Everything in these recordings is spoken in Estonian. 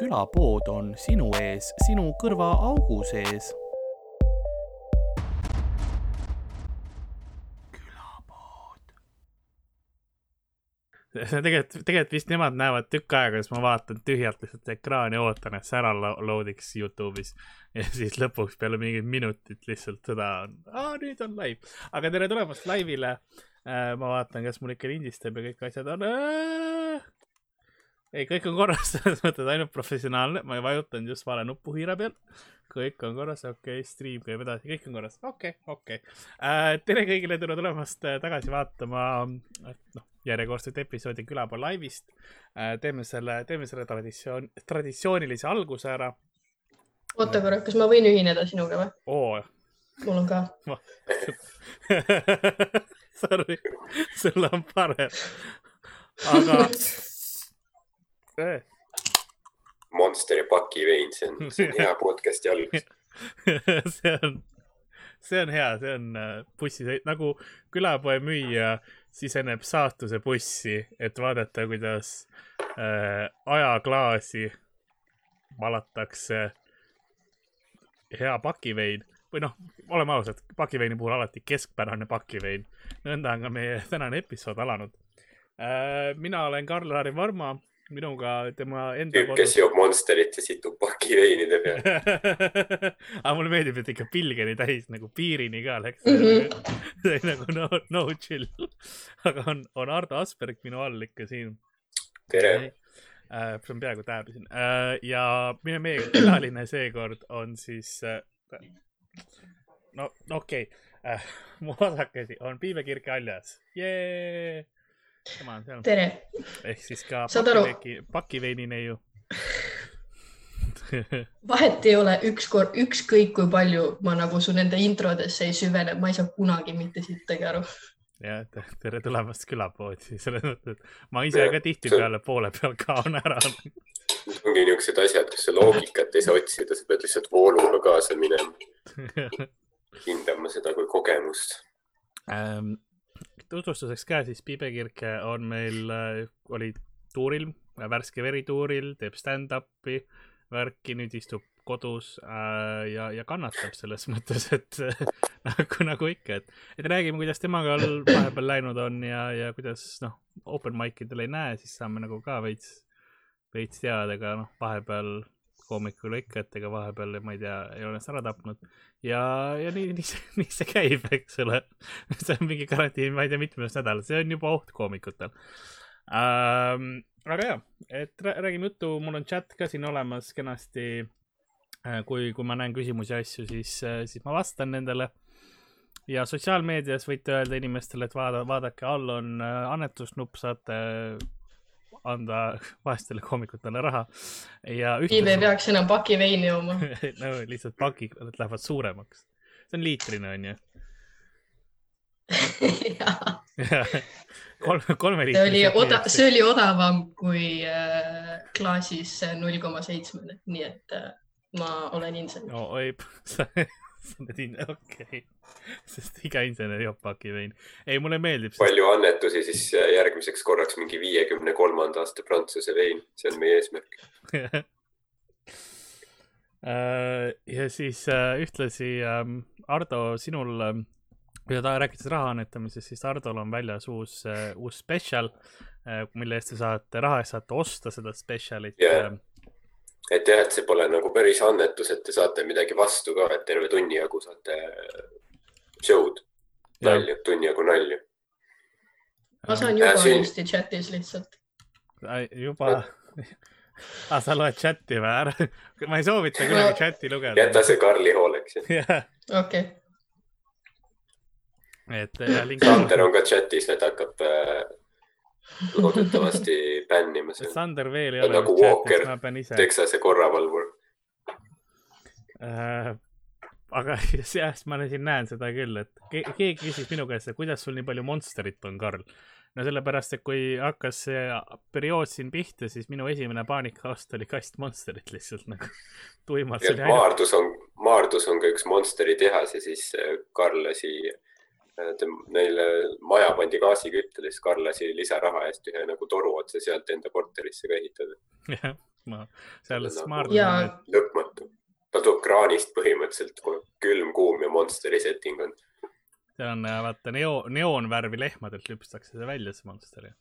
külapood on sinu ees, sinu kõrvaaugu sees. tegelikult, tegelikult vist nemad näevad tükk aega, siis ma vaatan tühjalt lihtsalt ekraani, ootan, et see ära load'iks Youtube'is. ja siis lõpuks peale mingit minutit lihtsalt seda nüüd on live. aga tere tulemast laive'ile. Äh, ma vaatan, kas mul ikka lindistab ja kõik asjad on. Ei, kõik on korras, selles mõttes ainult professionaalne, ma vajutan just vale nuppu hiire peal. kõik on korras, okei okay,, stream käib edasi, kõik on korras, okei okay,, okei okay.. tere kõigile, tere tulemast äh, tagasi vaatama, noh järjekordset episoodi Külapoe laivis. teeme selle, teeme selle traditsioon, traditsioonilise alguse ära. oota korra, kas ma võin ühineda sinuga või? oo. mul on ka Sorry, sul on parem. aga. Monsteri pakivein, see on, see on hea podcast'i algus see on, see on hea, see on bussisõit nagu külapoe müüja siseneb saatuse bussi, et vaadata, kuidas äh, ajaklaasi valatakse hea pakivein või noh, oleme ausad, pakiveini puhul alati keskpärane pakivein. nõnda on ka meie tänane episood alanud. Äh,. mina olen Karl-Lari Varma minuga tema enda tüüp, kes joob Monsterit ja situb pakiveinide peale aga mulle meeldib, et ikka pilgeni täis nagu piirini ka läks mm. -hmm. see oli nagu no, no chill. aga on, on Ardo Asperg minu all ikka siin. tere äh,. see on peaaegu tääbisin äh,. ja minu, meie külaline seekord on siis äh,, no okei okay. äh,, mu vasakesi on Piive Kirke Aljas, seal. Tere. ehk siis ka pakiveiki, pakiveinineiu vahet ei ole, ükskord, ükskõik kui palju ma nagu su nende introdesse ei süvene, ma ei saa kunagi mitte sittagi aru. ja tere tulemast külapoodi, selles mõttes, et ma ise ka tihtipeale poole peal kaon ära. Ongi niisugused asjad, kus sa loogikat ei saa otsida, sa pead lihtsalt vooluga kaasa minema. Hindama seda kui kogemust. Ähm, tutvustuseks ka, siis Piibe Kirke on meil, äh, oli tuuril, värske veri tuuril, teeb stand-up'i, värki, nüüd istub kodus äh, ja, ja kannatab selles mõttes, et nagu, nagu ikka, et, et räägime, kuidas temaga vahepeal läinud on ja, ja kuidas noh, open mic idel ei näe, siis saame nagu ka veits, veits teada, aga noh, vahepeal koomikul ikka, et ega vahepeal, ma ei tea, ei ole ennast ära tapnud. ja, ja nii, nii see, nii see käib, eks ole. see on mingi karantiin, ma ei tea, mitmes nädal, see on juba oht koomikutel ähm,. aga ja, et räägime juttu, mul on chat ka siin olemas kenasti. Äh, kui, kui ma näen küsimusi ja asju, siis, äh, siis ma vastan nendele ja sotsiaalmeedias võite öelda inimestele, et vaada, vaadake, all on äh, annetusnupp, saate anda vaestele koomikutele raha. ja ühtlasi.... Piiv ei peaks enam paki veini jooma no lihtsalt pakid lähevad suuremaks. see on liitrine, onju. kolme, kolme liitri. see oli oda-, see oli odavam kui äh, klaasis null koma seitsmene, nii et äh, ma olen insener. no oi, sa oled insener, okei okay sest iga insener joob pakiveini. ei, mulle meeldib. palju annetusi siis järgmiseks korraks mingi viiekümne kolmanda aasta prantsuse vein, see on meie eesmärk äh, ja siis äh, ühtlasi ähm, Ardo, sinul, ähm, kui sa rääkisid raha annetamisest, siis Hardol on väljas uus, äh, uus spetsial, mille eest te saate, raha eest saate osta seda spetsialit yeah et jah, et see pole nagu päris annetus, et te saate midagi vastu ka, et terve tunni jagu saate show'd, nalju, tunni jagu nalju. ma saan juba äh, siin... Eesti chatis lihtsalt. juba ah,, sa loed chati või? ära, ma ei soovita kunagi no. chati lugeda. jäta see Karli hooleks. okei. et link. Sander on ka chatis, et hakkab äh, loodetavasti bännima seal. Sander veel ei ole. nagu Walker, Texase korravalvur äh, aga jah, ma siin näen seda küll, et ke keegi küsis minu käest, et kuidas sul nii palju Monsterit on, Karl. no sellepärast, et kui hakkas see periood siin pihta, siis minu esimene paanikaaasta oli kast Monsterit lihtsalt nagu tuimalt. Maardus on, Maardus on ka üks Monsteri tehas ja siis äh, Karl lasi, äh, neile maja pandi gaasiküttele, siis Karl lasi lisaraha eest ühe nagu toru otse sealt enda korterisse ka ehitada. ma seal Nagu- Smart Jaa. lõpmatu. ta tuleb kraanist põhimõtteliselt, külm, kuum ja Monsteri setting on. see on äh, vaata neo-, neoonvärvi lehmadelt lüpstakse see välja, see Monster ju.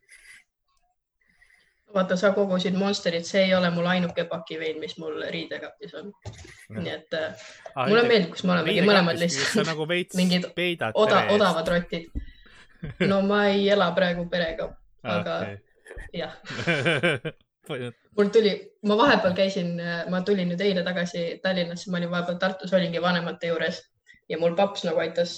vaata, sa kogusid Monsterit, see ei ole mul ainuke pakivein, mis mul riidekapis on. nii et äh, mulle meeldib, kus me olemegi mõlemad sa lihtsalt nagu mingid oda, odavad rotid. no ma ei ela praegu perega, Ah, aga jah, okay.. mul tuli, ma vahepeal käisin, ma tulin nüüd eile tagasi Tallinnasse, ma olin vahepeal Tartus, olingi vanemate juures ja mul paps nagu aitas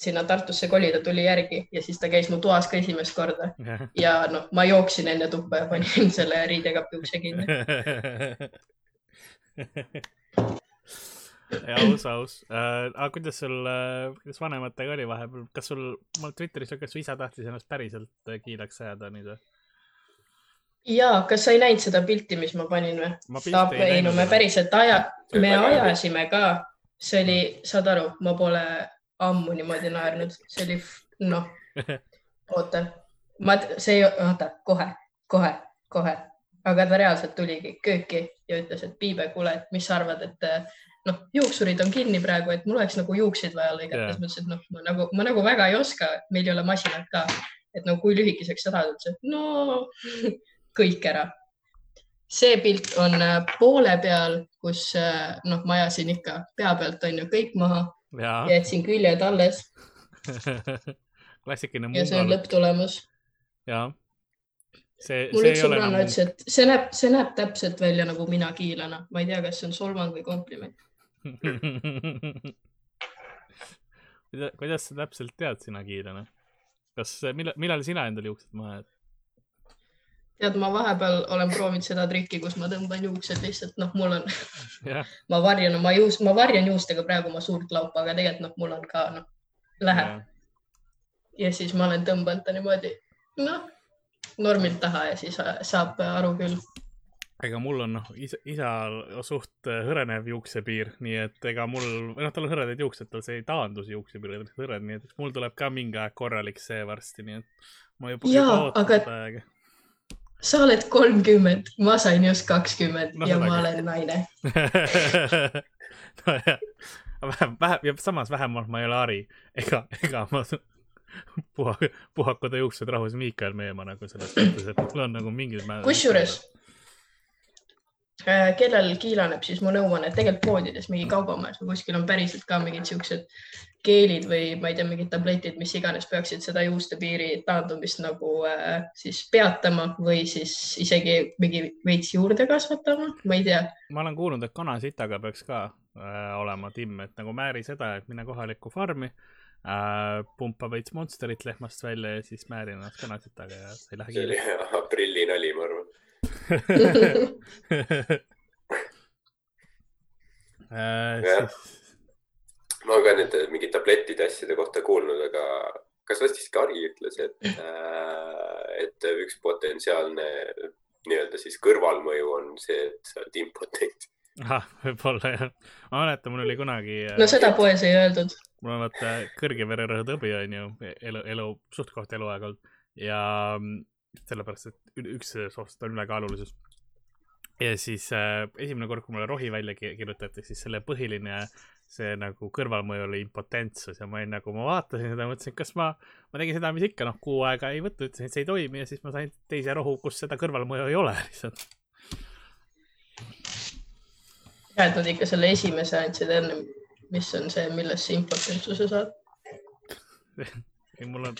sinna Tartusse kolida, tuli järgi ja siis ta käis mu toas ka esimest korda ja noh, ma jooksin enne tuppa ja panin selle riidekapi ukse kinni. aus, aus uh,. aga kuidas sul uh,, kuidas vanematega oli vahepeal, kas sul, mul Twitteris kas su isa tahtis ennast päriselt äh, kiilaks ajada nüüd või? ja kas sa ei näinud seda pilti, mis ma panin või? Ma ei no me päriselt aja, me ajasime ka, see oli, saad aru, ma pole ammu niimoodi naernud, see oli noh, oota, ma, see ei, oota, kohe, kohe, kohe, aga ta reaalselt tuligi kööki ja ütles, et Piibe, kuule, et mis sa arvad, et noh, juuksurid on kinni praegu, et mul oleks nagu juukseid vaja lõigata. Yeah., siis ma ütlesin, et noh, ma nagu, ma nagu väga ei oska, meil ei ole masinat ka, et no kui lühikeseks sa tahad, ütles, et no kõik ära. See pilt on äh, poole peal, kus äh, noh, ma ajasin ikka pea pealt on ju kõik maha, jätsin küljed alles klassikaline ja see on lõpptulemus. jaa. see, see ei ole enam ütles, et see näeb, see näeb täpselt välja nagu mina kiilana, ma ei tea, kas see on solvang või kompliment. kuidas, sa täpselt tead sina kiilana? kas, millal, millal sina endale juuksed maha jäid? tead, ma vahepeal olen proovinud seda trikki, kus ma tõmban juuksed lihtsalt, noh, mul on, jah, ma varjan oma juust, ma varjan juustega praegu oma suurt laupa, aga tegelikult noh, mul on ka noh, läheb ja siis ma olen tõmbanud ta niimoodi, noh, normilt taha ja siis äh, saab aru küll. ega mul on noh, isa, isal suht äh, hõrenev juuksepiir, nii et ega mul, noh, tal on hõredad juuksed, tal see ei taandu see juuksepiir, on hõred, nii et mul tuleb ka mingi aeg korralik see varsti, nii et ma juba, Jaa, aga- aega. Sa oled kolmkümmend, ma sain just kakskümmend No ja ma olen naine. nojah, vähem, vähem ja samas vähemalt ma ei ole Ari ega, ega ma puha, puhakuda juuksed rahus Miikael Meemaa nagu selles mõttes, et mul on nagu määral. kusjuures, kellel kiilaneb, siis ma nõuan, et tegelikult poodides mingi kaubamajas või kuskil on päriselt ka mingid siuksed geelid või ma ei tea, mingid tabletid, mis iganes peaksid seda juustepiiri taandumist nagu äh, siis peatama või siis isegi mingi veits juurde kasvatama, ma ei tea. ma olen kuulnud, et kanasitaga peaks ka äh, olema timm, et nagu määri seda, et mine kohalikku farmi äh,, pumpa veits monsterit lehmast välja ja siis määri ennast kanasitaga ja sa ei lähe see oli kiiresti. aprillinali, ma arvan. Äh, Jah. ma olen ka nende mingi tablettide asjade kohta kuulnud, aga kas vast vist Kari ütles, et, et üks potentsiaalne nii-öelda siis kõrvalmõju on see, et sa oled impotent. ahah, võib-olla jah. ma mäletan, mul oli kunagi. no seda poes ei öeldud. mul on vaata kõrge vererõhu tõbi on ju elu, elu, suht-koht eluaeg olnud ja mm, sellepärast, et üks soovist on ülekaalulisus. ja siis äh, esimene kord, kui mulle rohi välja ki- kirjutati, siis selle põhiline see nagu kõrvalmõju oli impotentsus ja ma olin nagu, ma vaatasin seda, mõtlesin, kas ma, ma tegin seda, mis ikka noh, kuu aega ei võtnud, ütlesin, et see ei toimi ja siis ma sain teise rohu, kus seda kõrvalmõju ei ole lihtsalt. hea, et nad ikka selle esimese andsid enne, mis on see, millest sa impotentsuse saad. ei, mul on,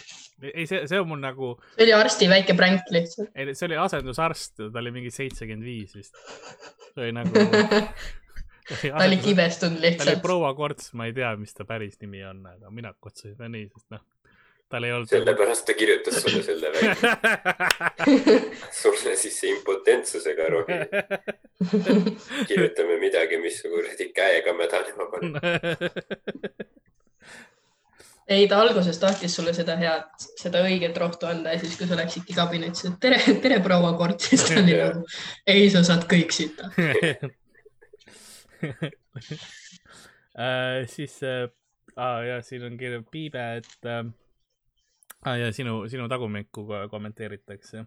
ei, see, see on mul nagu see oli arsti väike pränk lihtsalt. ei, see oli asendusarst, ta oli mingi seitsekümmend viis vist. see oli nagu. ta oli kibestunud ta oli lihtsalt. proua Korts, ma ei tea, mis ta päris nimi on, aga mina kutsusin ta nii, sest noh, tal ei olnud. sellepärast ta kirjutas sulle selle välja. sulle siis see impotentsusega rohi. kirjutame midagi, mis su kuradi käega mädanema paneb. ei, ta alguses tahtis sulle seda head, seda õiget rohtu anda ja siis, kui sa läksidki kabinetti, et tere, tere, proua Kort, siis ta oli nagu, ei, sa saad kõik sita. äh, siis äh,, ah, ja siin on kirjas Piibe, et äh, ah, ja sinu, sinu tagumikku ko- kommenteeritakse.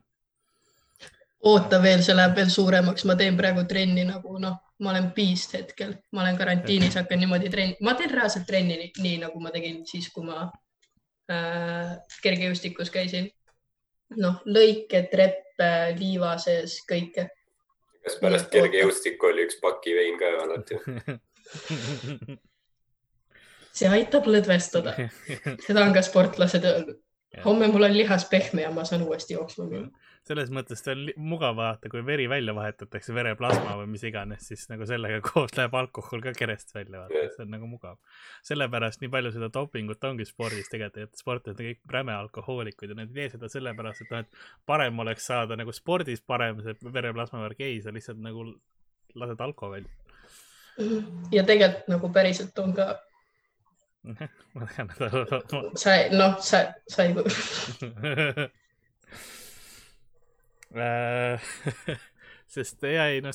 Oota veel, see läheb veel suuremaks, ma teen praegu trenni nagu noh, ma olen beast hetkel, ma olen karantiinis, hakkan niimoodi trenni, ma teen reaalselt trenni nii, nii nagu ma tegin siis, kui ma äh, kergejõustikus käisin. noh, lõike, treppe, liiva sees, kõike. kas pärast kergejõustikku oli üks pakivein ka alati? see aitab lõdvestada, seda on ka sportlased öeldud. homme mul on lihas pehme ja ma saan uuesti jooksma minna. Selles mõttes ta on mugav vaata, kui veri välja vahetatakse, vereplasma või mis iganes, siis nagu sellega koos läheb alkohol ka kerest välja, vaata, see on nagu mugav. sellepärast nii palju seda dopingut ongi spordis tegelikult, et sportlased on kõik räme alkohoolikud ja nad ei tee seda sellepärast, et noh, et parem oleks saada nagu spordis parem see vereplasma värk, ei, sa lihtsalt nagu lased alko välja. ja tegelikult nagu päriselt on ka, ma tean, et sa, noh, sa, sa ei, sest ja ei noh,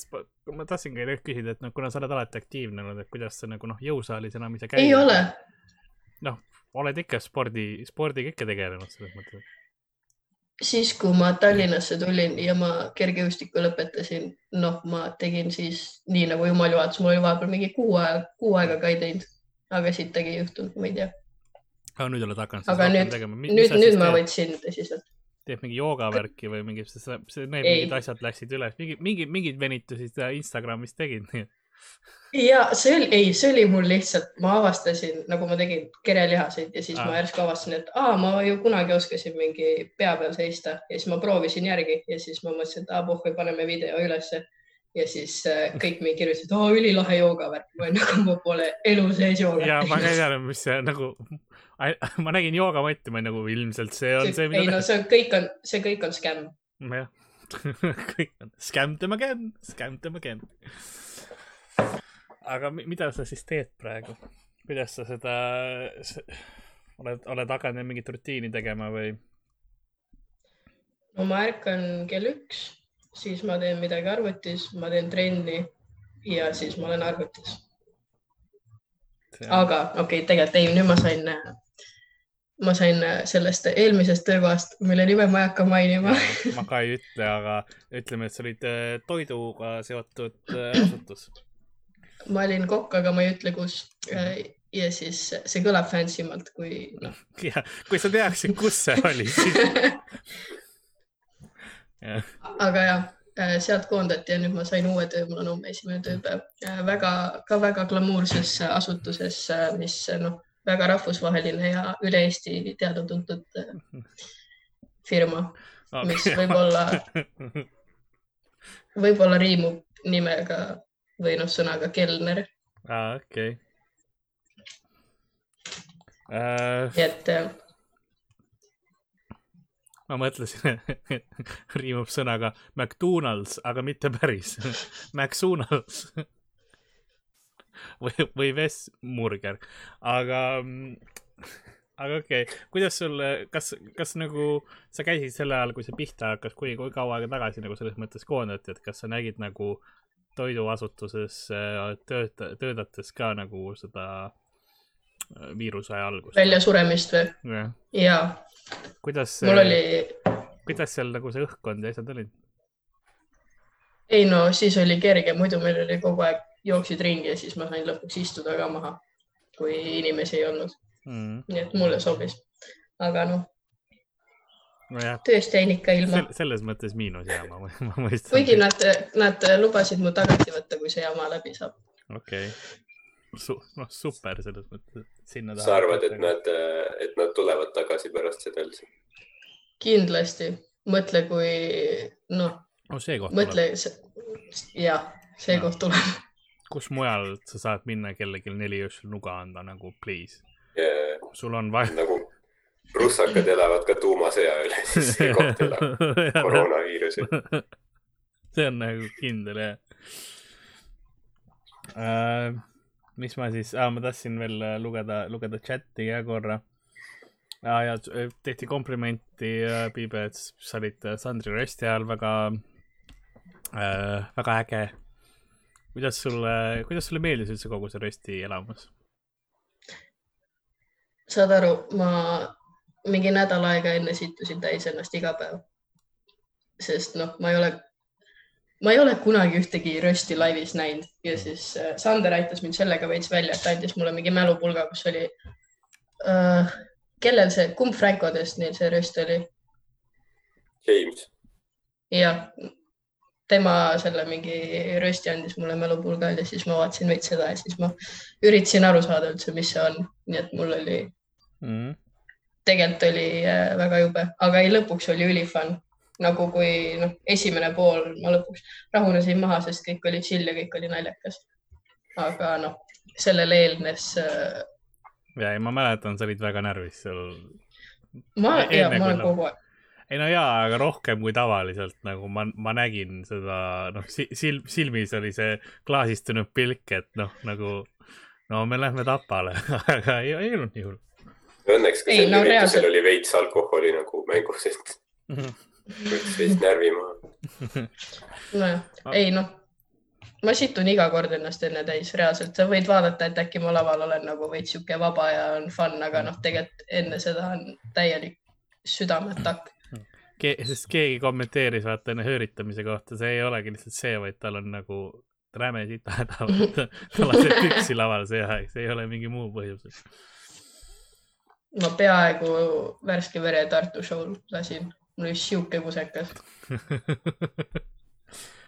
ma tahtsingi küsida, et noh, kuna sa oled alati aktiivne olnud, et kuidas sa nagu noh, jõusaalis enam ise käid? ei ole. noh, oled ikka spordi, spordiga ikka tegelenud selles mõttes. siis, kui ma Tallinnasse tulin ja ma kergejõustiku lõpetasin, noh, ma tegin siis nii nagu jumal juhatas, mul oli vahepeal mingi kuu aega, kuu aega ka ei teinud, aga sittagi ei juhtunud, ma ei tea. aga nüüd oled hakanud Aga nüüd- tegema. nüüd, nüüd ma võtsin tõsiselt. Teed mingi joogavärki või mingi, see, see need Ei. mingid asjad läksid üles, mingi, mingi, mingid venitusi sa Instagramis tegid, ja see oli, ei, see oli mul lihtsalt, ma avastasin, nagu ma tegin kerelihaseid ja siis ah. ma järsku avastasin, et aa, ma ju kunagi oskasin mingi pea peal seista ja siis ma proovisin järgi ja siis ma mõtlesin, et aa, pohhui, paneme video ülesse. Ja siis äh, kõik mingi kirjutasid, aa, ülilahe joogavärk, ma olin nagu, ma pole elu sees joogat ja ma ka ei teadnud, mis see nagu, ma nägin joogamatti, ma olin nagu ilmselt see on see, ei no see on, kõik on, see kõik on skämm. jah, kõik on scam them again, scam them again. aga mi- mida sa siis teed praegu? kuidas sa seda, oled, oled hakanud mingit rutiini tegema või? no ma ärkan kell üks, siis ma teen midagi arvutis, ma teen trenni ja siis ma olen arvutis. aga okei okay,, tegelikult ei, nüüd ma sain, ma sain sellest eelmisest töökohast, mille nime ma ei hakka mainima. ma ka ei ütle, aga ütleme, et sa olid äh, toiduga seotud äh, asutus. ma olin kokk, aga ma ei ütle, kus. ja siis see kõlab fancy malt kui noh, ja kui sa teaksid, kus see oli, siis. aga jah, sealt koondati ja nüüd ma sain uue töö, mul on homme esimene tööpäev. väga, ka väga glamuurses asutuses, mis noh, väga rahvusvaheline ja üle Eesti teada-tuntud äh, firma, mis võib-olla, võib-olla riimub nimega või noh, sõnaga kelner, aa, okei. Äh, nii et äh, ma mõtlesin, riimub sõnaga McDonalds, aga mitte päris. McDonalds või, või Vessburger, aga, aga okei okay., kuidas sul, kas, kas nagu sa käisid sel ajal, kui see pihta hakkas, kui, kui kaua aega tagasi nagu selles mõttes koondati, et kas sa nägid nagu toiduasutuses äh, tööta-, töötades ka nagu seda viiruse algust? väljasuremist või? ja kuidas, mul oli, kuidas seal nagu see õhkkond ja asjad olid? ei no siis oli kerge, muidu meil oli kogu aeg jooksid ringi ja siis ma sain lõpuks istuda ka maha, kui inimesi ei olnud, Mm, nii et mulle sobis. aga noh, nojah, tööst jäin ikka ilma. selles mõttes miinus ja ma, ma mõistan. kuigi nad, nad lubasid mu tagasi võtta, kui see jama läbi saab. okei okay., noh super selles mõttes, et sinna sa arvad, et? nad, et nad tulevad tagasi pärast seda üldse? kindlasti, mõtle, kui noh, no see koht mõtle, jah, see No. koht tuleb. kus mujal sa saad minna kellelegi neli öösel nuga anda nagu please, sul on vaja. nagu russakad elavad ka tuumasõja üle, siis see koht elab koroonaviirusel. see on nagu kindel jah äh,. Mis ma siis ah,, ma tahtsin veel äh, lugeda, lugeda chati ka korra ah,. ja t- tehti komplimenti äh, Piibe, et sa olid äh, Sandri rösti ajal väga äh,, väga äge. kuidas sulle, kuidas sulle meeldis üldse kogu see rösti elamus? saad aru, ma mingi nädal aega enne sittusin täis ennast iga päev. sest noh, ma ei ole ma ei ole kunagi ühtegi rösti laivis näinud ja siis äh, Sander aitas mind sellega veits välja, et andis mulle mingi mälupulga, kus oli uh,, kellel see, kumb Frankodest neil see röst oli? James. jah, tema selle mingi rösti andis mulle mälupulga ja siis ma vaatasin veits seda ja siis ma üritasin aru saada üldse, mis see on, nii et mul oli mm., tegelikult oli äh, väga jube, aga ei, lõpuks oli ülifun nagu kui noh, esimene pool ma lõpuks rahunesin maha, sest kõik oli chill ja kõik oli naljakas. aga noh, sellele eelnes äh.... ja ei, ma mäletan, sa olid väga närvis seal. ma, ja ma olen kogu aeg. ei no jaa, aga rohkem kui tavaliselt nagu ma, ma nägin seda, noh sil, silmis oli see klaasistunud pilk, et noh, nagu no me lähme Tapale aga ei, ei olnud nii hull. Õnneks ka sel no, üritusel reaalselt... oli veits alkoholi nagu mängus, et mhm võttis veits närvi maha. nojah, ei noh, ma situn iga kord ennast enne täis, reaalselt, sa võid vaadata, et äkki ma laval olen nagu veits sihuke vaba ja on fun, aga noh, tegelikult enne seda on täielik südametakk Ke. sest keegi kommenteeris vaata enne hööritamise kohta, see ei olegi lihtsalt see, vaid tal on nagu räme sita häda, ta laseb püksi laval see ei ole mingi muu põhjus. ma peaaegu värske vere Tartu show'l lasin mul oli sihuke kusekas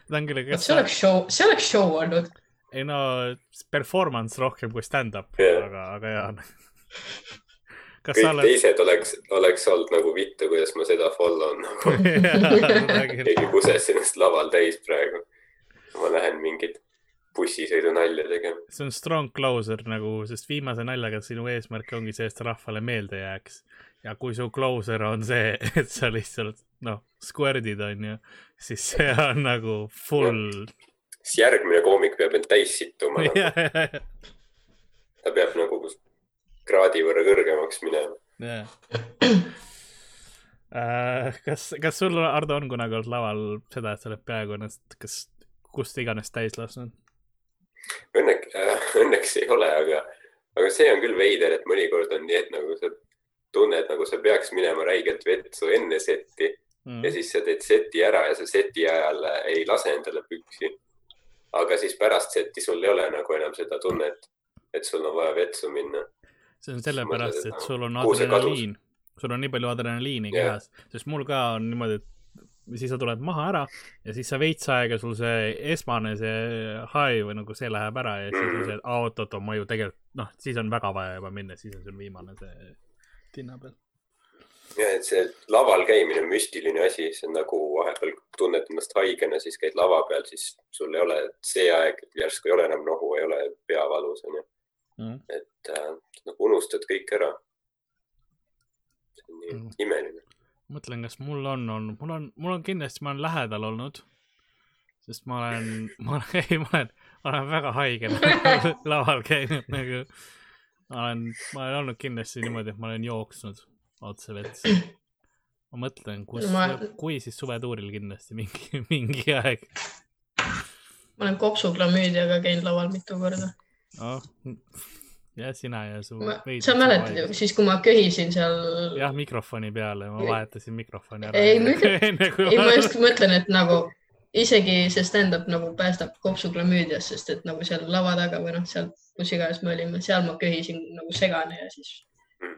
ta on küll, see oleks show, see oleks show olnud. ei no, performance rohkem kui stand-up yeah., aga, aga jaa kas kõik oled... teised oleks, oleks olnud nagu vittu, kuidas ma seda follow n nagu keegi kuses ennast laval täis praegu. ma lähen mingit bussisõidu nalja tegema. see on strong closer nagu, sest viimase naljaga sinu eesmärk ongi see, et rahvale meelde jääks ja kui su closer on see, et sa lihtsalt noh, squirt'id onju, siis see on nagu full. siis järgmine koomik peab end täis sittuma nagu. ta peab nagu kraadi võrra kõrgemaks minema. jah. Äh, kas, kas sul, Ardo, on kunagi olnud laval seda, et sa oled peaaegu ennast, kas kust iganes täis lasknud? Õnneks äh,, õnneks ei ole, aga, aga see on küll veider, et mõnikord on nii, et nagu sa tunne, et nagu sa peaks minema räigelt vetsu enne seti mm. ja siis sa teed seti ära ja sa seti ajal ei lase endale püksi. aga siis pärast seti sul ei ole nagu enam seda tunnet, et sul on vaja vetsu minna. see on sellepärast, et, et sul on adrenaliin, sul on nii palju adrenaliini kehas, sest mul ka on niimoodi, et siis sa tuled maha ära ja siis sa veits aega sul see esmane see high või nagu see läheb ära ja siis on mm. see, et oot-oot, ma ju tegelikult noh, siis on väga vaja juba minna, siis on sul viimane see hinna peal. ja, et see laval käimine on müstiline asi, see on nagu vahepeal tunned ennast haigena, siis käid lava peal, siis sul ei ole see aeg, järsku ei ole enam nohu, ei ole peavalus onju mm.. et äh, nagu unustad kõik ära. see on nii mm. imeline. mõtlen, kas mul on olnud, mul on, mul on kindlasti, ma olen lähedal olnud sest ma olen, ma olen, ei, ma olen, ma olen väga haige laval käinud nagu ma olen, ma olen olnud kindlasti niimoodi, et ma olen jooksnud otse vetsi. ma mõtlen, kus ma..., kui siis suvetuuril kindlasti mingi, mingi aeg. ma olen kopsuklamüüdiaga käinud laval mitu korda. noh, ja sina ja su. sa mäletad ju, siis kui ma köhisin seal. jah, mikrofoni peale, ma vahetasin mikrofoni ära. ei, ma just mõtlen, et nagu isegi see stand-up nagu päästab kopsuklamüüdiast, sest et nagu seal lava taga või noh, seal kus iganes me olime, seal ma köhisin nagu segane ja siis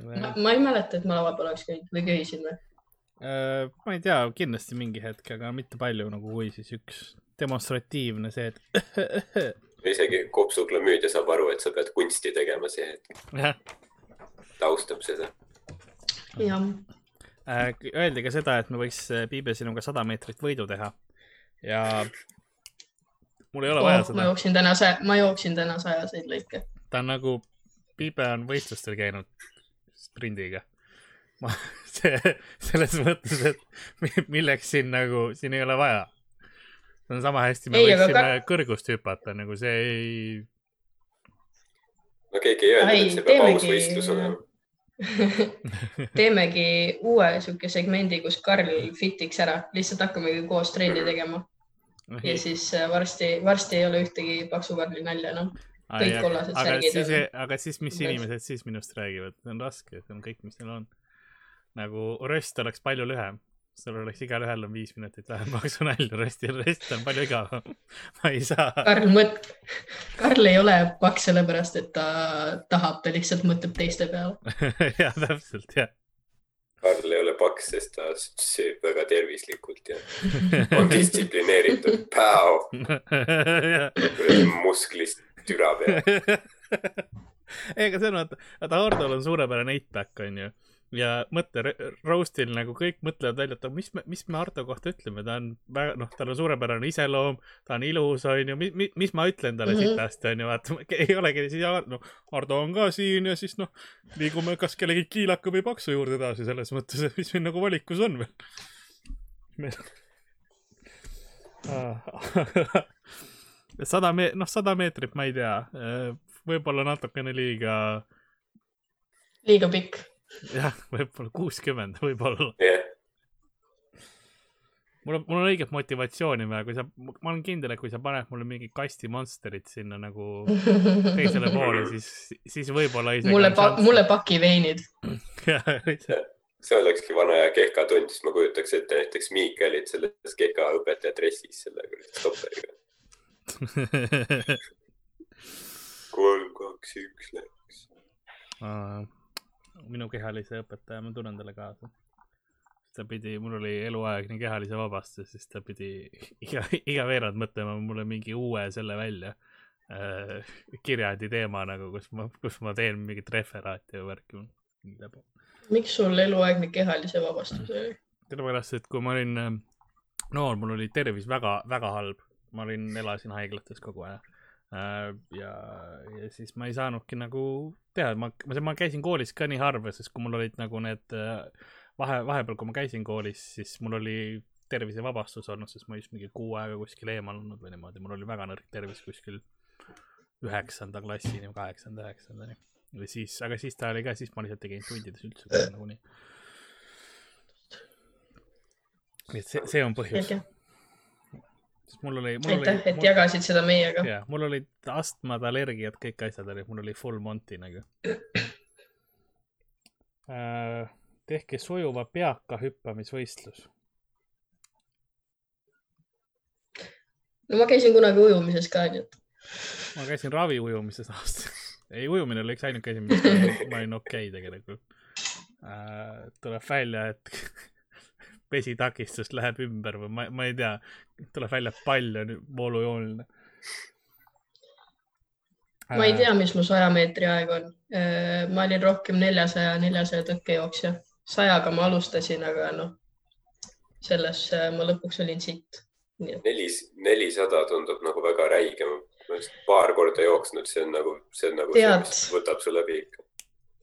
ma, ma ei mäleta, et ma lava peal oleks käinud või köhisin või äh,? ma ei tea, kindlasti mingi hetk, aga mitte palju nagu kui siis üks demonstratiivne see, et isegi kopsuklamüüdia saab aru, et sa pead kunsti tegema see hetk. taustab seda. jah äh,. Öeldi ka seda, et me võiks äh, Piibe sinuga sada meetrit võidu teha ja mul ei ole oh, vaja seda. ma jooksin täna, ma jooksin täna sajaseid lõike. ta on nagu, Piibe on võistlustel käinud sprindiga. ma, see, selles mõttes, et milleks siin nagu, siin ei ole vaja. see on sama hästi, me ei, võiksime ka... kõrgust hüpata, nagu see ei. no keegi ei öelnud, et see peab aus võistlus olema teemegi uue sihuke segmendi, kus Karl fitiks ära, lihtsalt hakkamegi koos trenni tegema. Ja siis äh, varsti, varsti ei ole ühtegi Paksu Karli nalja enam no.. kõik kollased aga särgid. siis, aga siis, mis inimesed siis minust räägivad, see on raske, see on kõik, mis neil on. nagu röst oleks palju lühem, sul oleks igalühel on viis minutit vähem paksu nalja, rest, rest on palju igavam. ma ei saa. Karl mõt-, Karl ei ole paks sellepärast, et ta tahab, ta lihtsalt mõtleb teiste peale. ja täpselt jah. Karl ei ole paks, sest ta sööb väga tervislikult ja on distsiplineeritud. Päo, musklist türa peal. ei, aga see on vaata, vaata Hardol on suurepärane eight-pack onju ja mõtle, roast'il nagu kõik mõtlevad välja, et mis me, mis me Hardo kohta ütleme, ta on väga, noh, tal on suurepärane iseloom, ta on ilus, onju, mis, mis, mis ma ütlen talle mm. -hmm. sitasti, onju, vaata, ei olegi siis, noh, Hardo on ka siin ja siis noh, liigume kas kellegi kiilaka või paksu juurde edasi selles mõttes, et mis meil nagu valikus on veel. meil sada me-, noh, sada meetrit, ma ei tea, võib-olla natukene liiga, liiga pikk. jah, võib-olla kuuskümmend, võib-olla. jah, mul on, mul on õiget motivatsiooni vaja, kui sa, ma olen kindel, et kui sa paned mulle mingi kasti Monsterit sinna nagu teisele poole, siis, siis võib-olla isegi. mulle, mulle paki veinid. see olekski vana aja kehkatund, siis ma kujutaks ette näiteks Miikalit selles kehka õpetaja dressis selle stopperiga. kolm, kaks, üks läks. Minu kehalise õpetaja, ma tunnen talle kaasa. ta pidi, mul oli eluaeg nii kehalise vabastus, siis ta pidi iga, iga veerand mõtlema mulle mingi uue selle välja äh, kirjandi teema nagu, kus ma, kus ma teen mingit referaati või värki. miks sul eluaegne kehalise vabastus oli? sellepärast, et kui ma olin äh, noor, mul oli tervis väga, väga halb, ma olin, elasin haiglates kogu aeg. ja, ja siis ma ei saanudki nagu teha, ma, ma, käisin koolis ka nii harva, sest kui mul olid nagu need äh, vahe, vahepeal, kui ma käisin koolis, siis mul oli tervisevabastus olnud, sest ma just mingi kuu aega kuskil eemal olnud või niimoodi, mul oli väga nõrk tervis kuskil üheksanda klassini, kaheksanda, üheksandani. või siis, aga siis ta oli ka, siis ma lihtsalt tegin tundides üldse nagunii. nii et see, see on põhjus. Sest mul oli, mul aitäh, et oli, jagasid seda meiega. jah, mul olid astmad, allergiad, kõik asjad olid, mul oli full monty nagu äh,. tehke sujuva peaka hüppamisvõistlus. no ma käisin kunagi ujumises ka, nii et ma käisin raviujumises aastas. ei, ujumine oli üks ainuke asi, milles ma olin okei okay tegelikult äh,. tuleb välja, et vesitakistus läheb ümber või ma, ma ei tea, tuleb välja, et pall on voolujooneline. ma ei tea, mis mu saja meetri aeg on. ma olin rohkem neljasaja, neljasaja tõkkejooksja. sajaga ma alustasin, aga noh, selles äh, ma lõpuks olin sitt. neli, nelisada tundub nagu väga räige. ma olen paar korda jooksnud, see on nagu, see on nagu see, Tead. mis võtab su läbi ikka.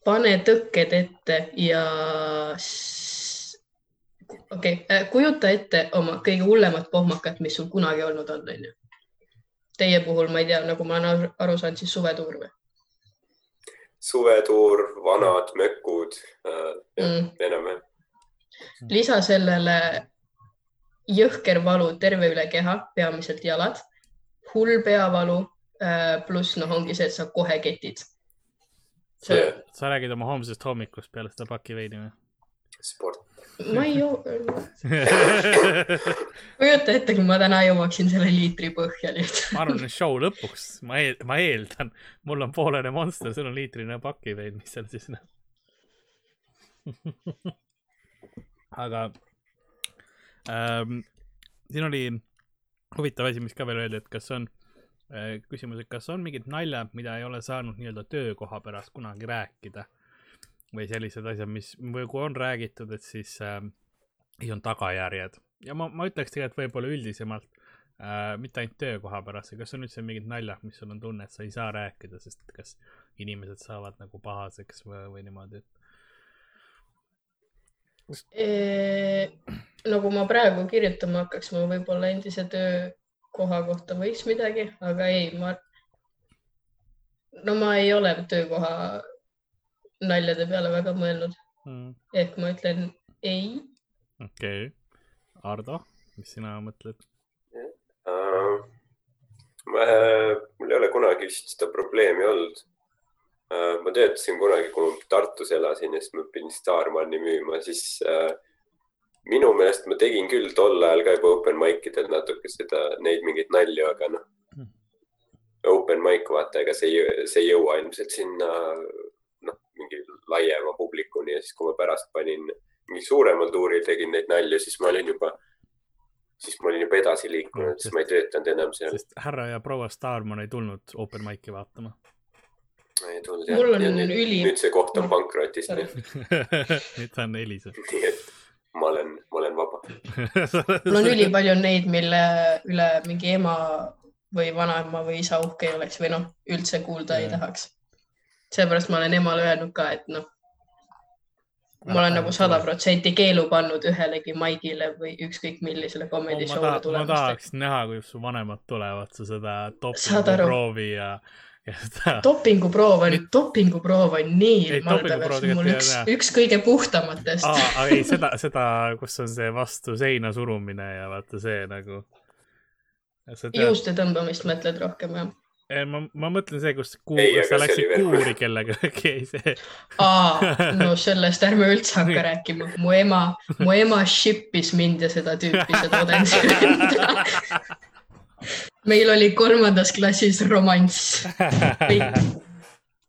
pane tõkked ette ja okei okay., kujuta ette oma kõige hullemat pohmakat, mis sul kunagi olnud on, onju. Teie puhul ma ei tea, nagu ma olen aru- saanud, siis suvetuur või suvetuur, vanad mökud äh,, mm.? enam-vähem. lisa sellele jõhker valu terve üle keha, peamiselt jalad, hull peavalu äh, pluss noh, ongi see, et sa kohe ketid. see, sa räägid oma homsest hommikust peale seda pakiveini või? sport. Ma ei joo, kujuta ette, kui ma täna jõuaksin selle liitri põhja lihtsalt. ma arvan, et show lõpuks, ma eel-, ma eeldan, mul on poolene monster, sul on liitrine pakivein, mis seal siis noh. aga ähm, siin oli huvitav asi, mis ka veel öeldi, et kas on äh, küsimus, et kas on mingid naljad, mida ei ole saanud nii-öelda töökoha pärast kunagi rääkida või sellised asjad, mis või kui on räägitud, et siis äh, siis on tagajärjed. Ja ma, ma ütleks tegelikult võib-olla üldisemalt äh,, mitte ainult töökoha pärast, kas on üldse mingid naljad, mis sul on tunne, et sa ei saa rääkida, sest kas inimesed saavad nagu pahaseks või, või niimoodi, et nagu ma praegu kirjutama hakkaks, ma võib-olla endise töökoha kohta võiks midagi, aga ei, ma, no ma ei ole töökoha naljade peale väga mõelnud, mm, ehk ma ütlen ei. okei okay., Ardo, mis sina mõtled? Uh, ma, mul ei ole kunagi vist seda probleemi olnud uh,. ma töötasin kunagi, kui ma Tartus elasin ja siis ma pidin Starmani müüma, siis uh, minu meelest ma tegin küll tol ajal ka juba open mic idel natuke seda, neid mingeid nalju, aga noh Hmm.. Open mic, vaata, ega see ei, see ei jõua ilmselt sinna laiema publikuni ja siis, kui ma pärast panin mingi suuremal tuuril tegin neid nalju, siis ma olin juba, siis ma olin juba edasi liikunud, siis ma ei töötanud enam seal. sest härra ja proua Starman ei tulnud open mic'i vaatama. ei tulnud Mul on jah. nüüd, üli- nüüd see koht on pankrotis, nüüd ta on Elisa. nii et ma olen, ma olen vaba. mul on ülipalju neid, mille üle mingi ema või vanaema või isa uhke ei oleks või noh, üldse kuulda ei Jaa. tahaks. Seepärast ma olen emale öelnud ka, et noh, ma olen nagu sada protsenti keelu pannud ühelegi maigile või ükskõik millisele comedy ma, show'le ta, ma tulemast. tahaks näha, kuidas su vanemad tulevad, sa seda dopinguproovi ja, ja seda. dopinguproov on, dopinguproov on nii malbevärs, dopinguproov mul üks üks kõige puhtamatest aa, ei seda, seda, kus on see vastu seina surumine ja vaata see nagu. juuste tõmbamist mõtled rohkem jah? ma, ma mõtlen see, kus kuu, sa läksid kuuri kellegagi, see. aa, no sellest ärme üldse hakka rääkima, mu ema, mu ema ship'is mind ja seda tüüpi, seda venda. meil oli kolmandas klassis romanss,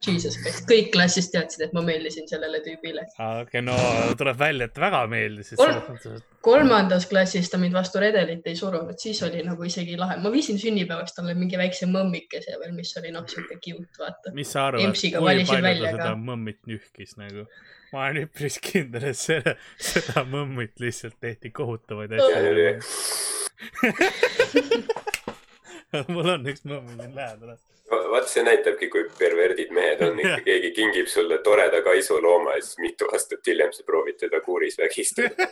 Jesus Christ, kõik klassis teadsid, et ma meeldisin sellele tüübile. okei, no tuleb välja, et väga meeldis. Kolm- kolmandas klassis ta mind vastu redelit ei surunud, siis oli nagu isegi lahe. ma viisin sünnipäevaks talle mingi väikse mõmmikese veel, mis oli noh, sihuke cute, vaata. mis sa arvad, kui palju välja ta seda mõmmit nühkis nagu? ma olen üpris kindel, et selle, seda mõmmit lihtsalt tehti kohutavaid asju. mul on üks mõmm siin lähedal. vaat see näitabki, kui perverdid mehed on ikka, keegi kingib sulle toreda kaisulooma ja siis mitu aastat hiljem sa proovid teda kuuris vägistada.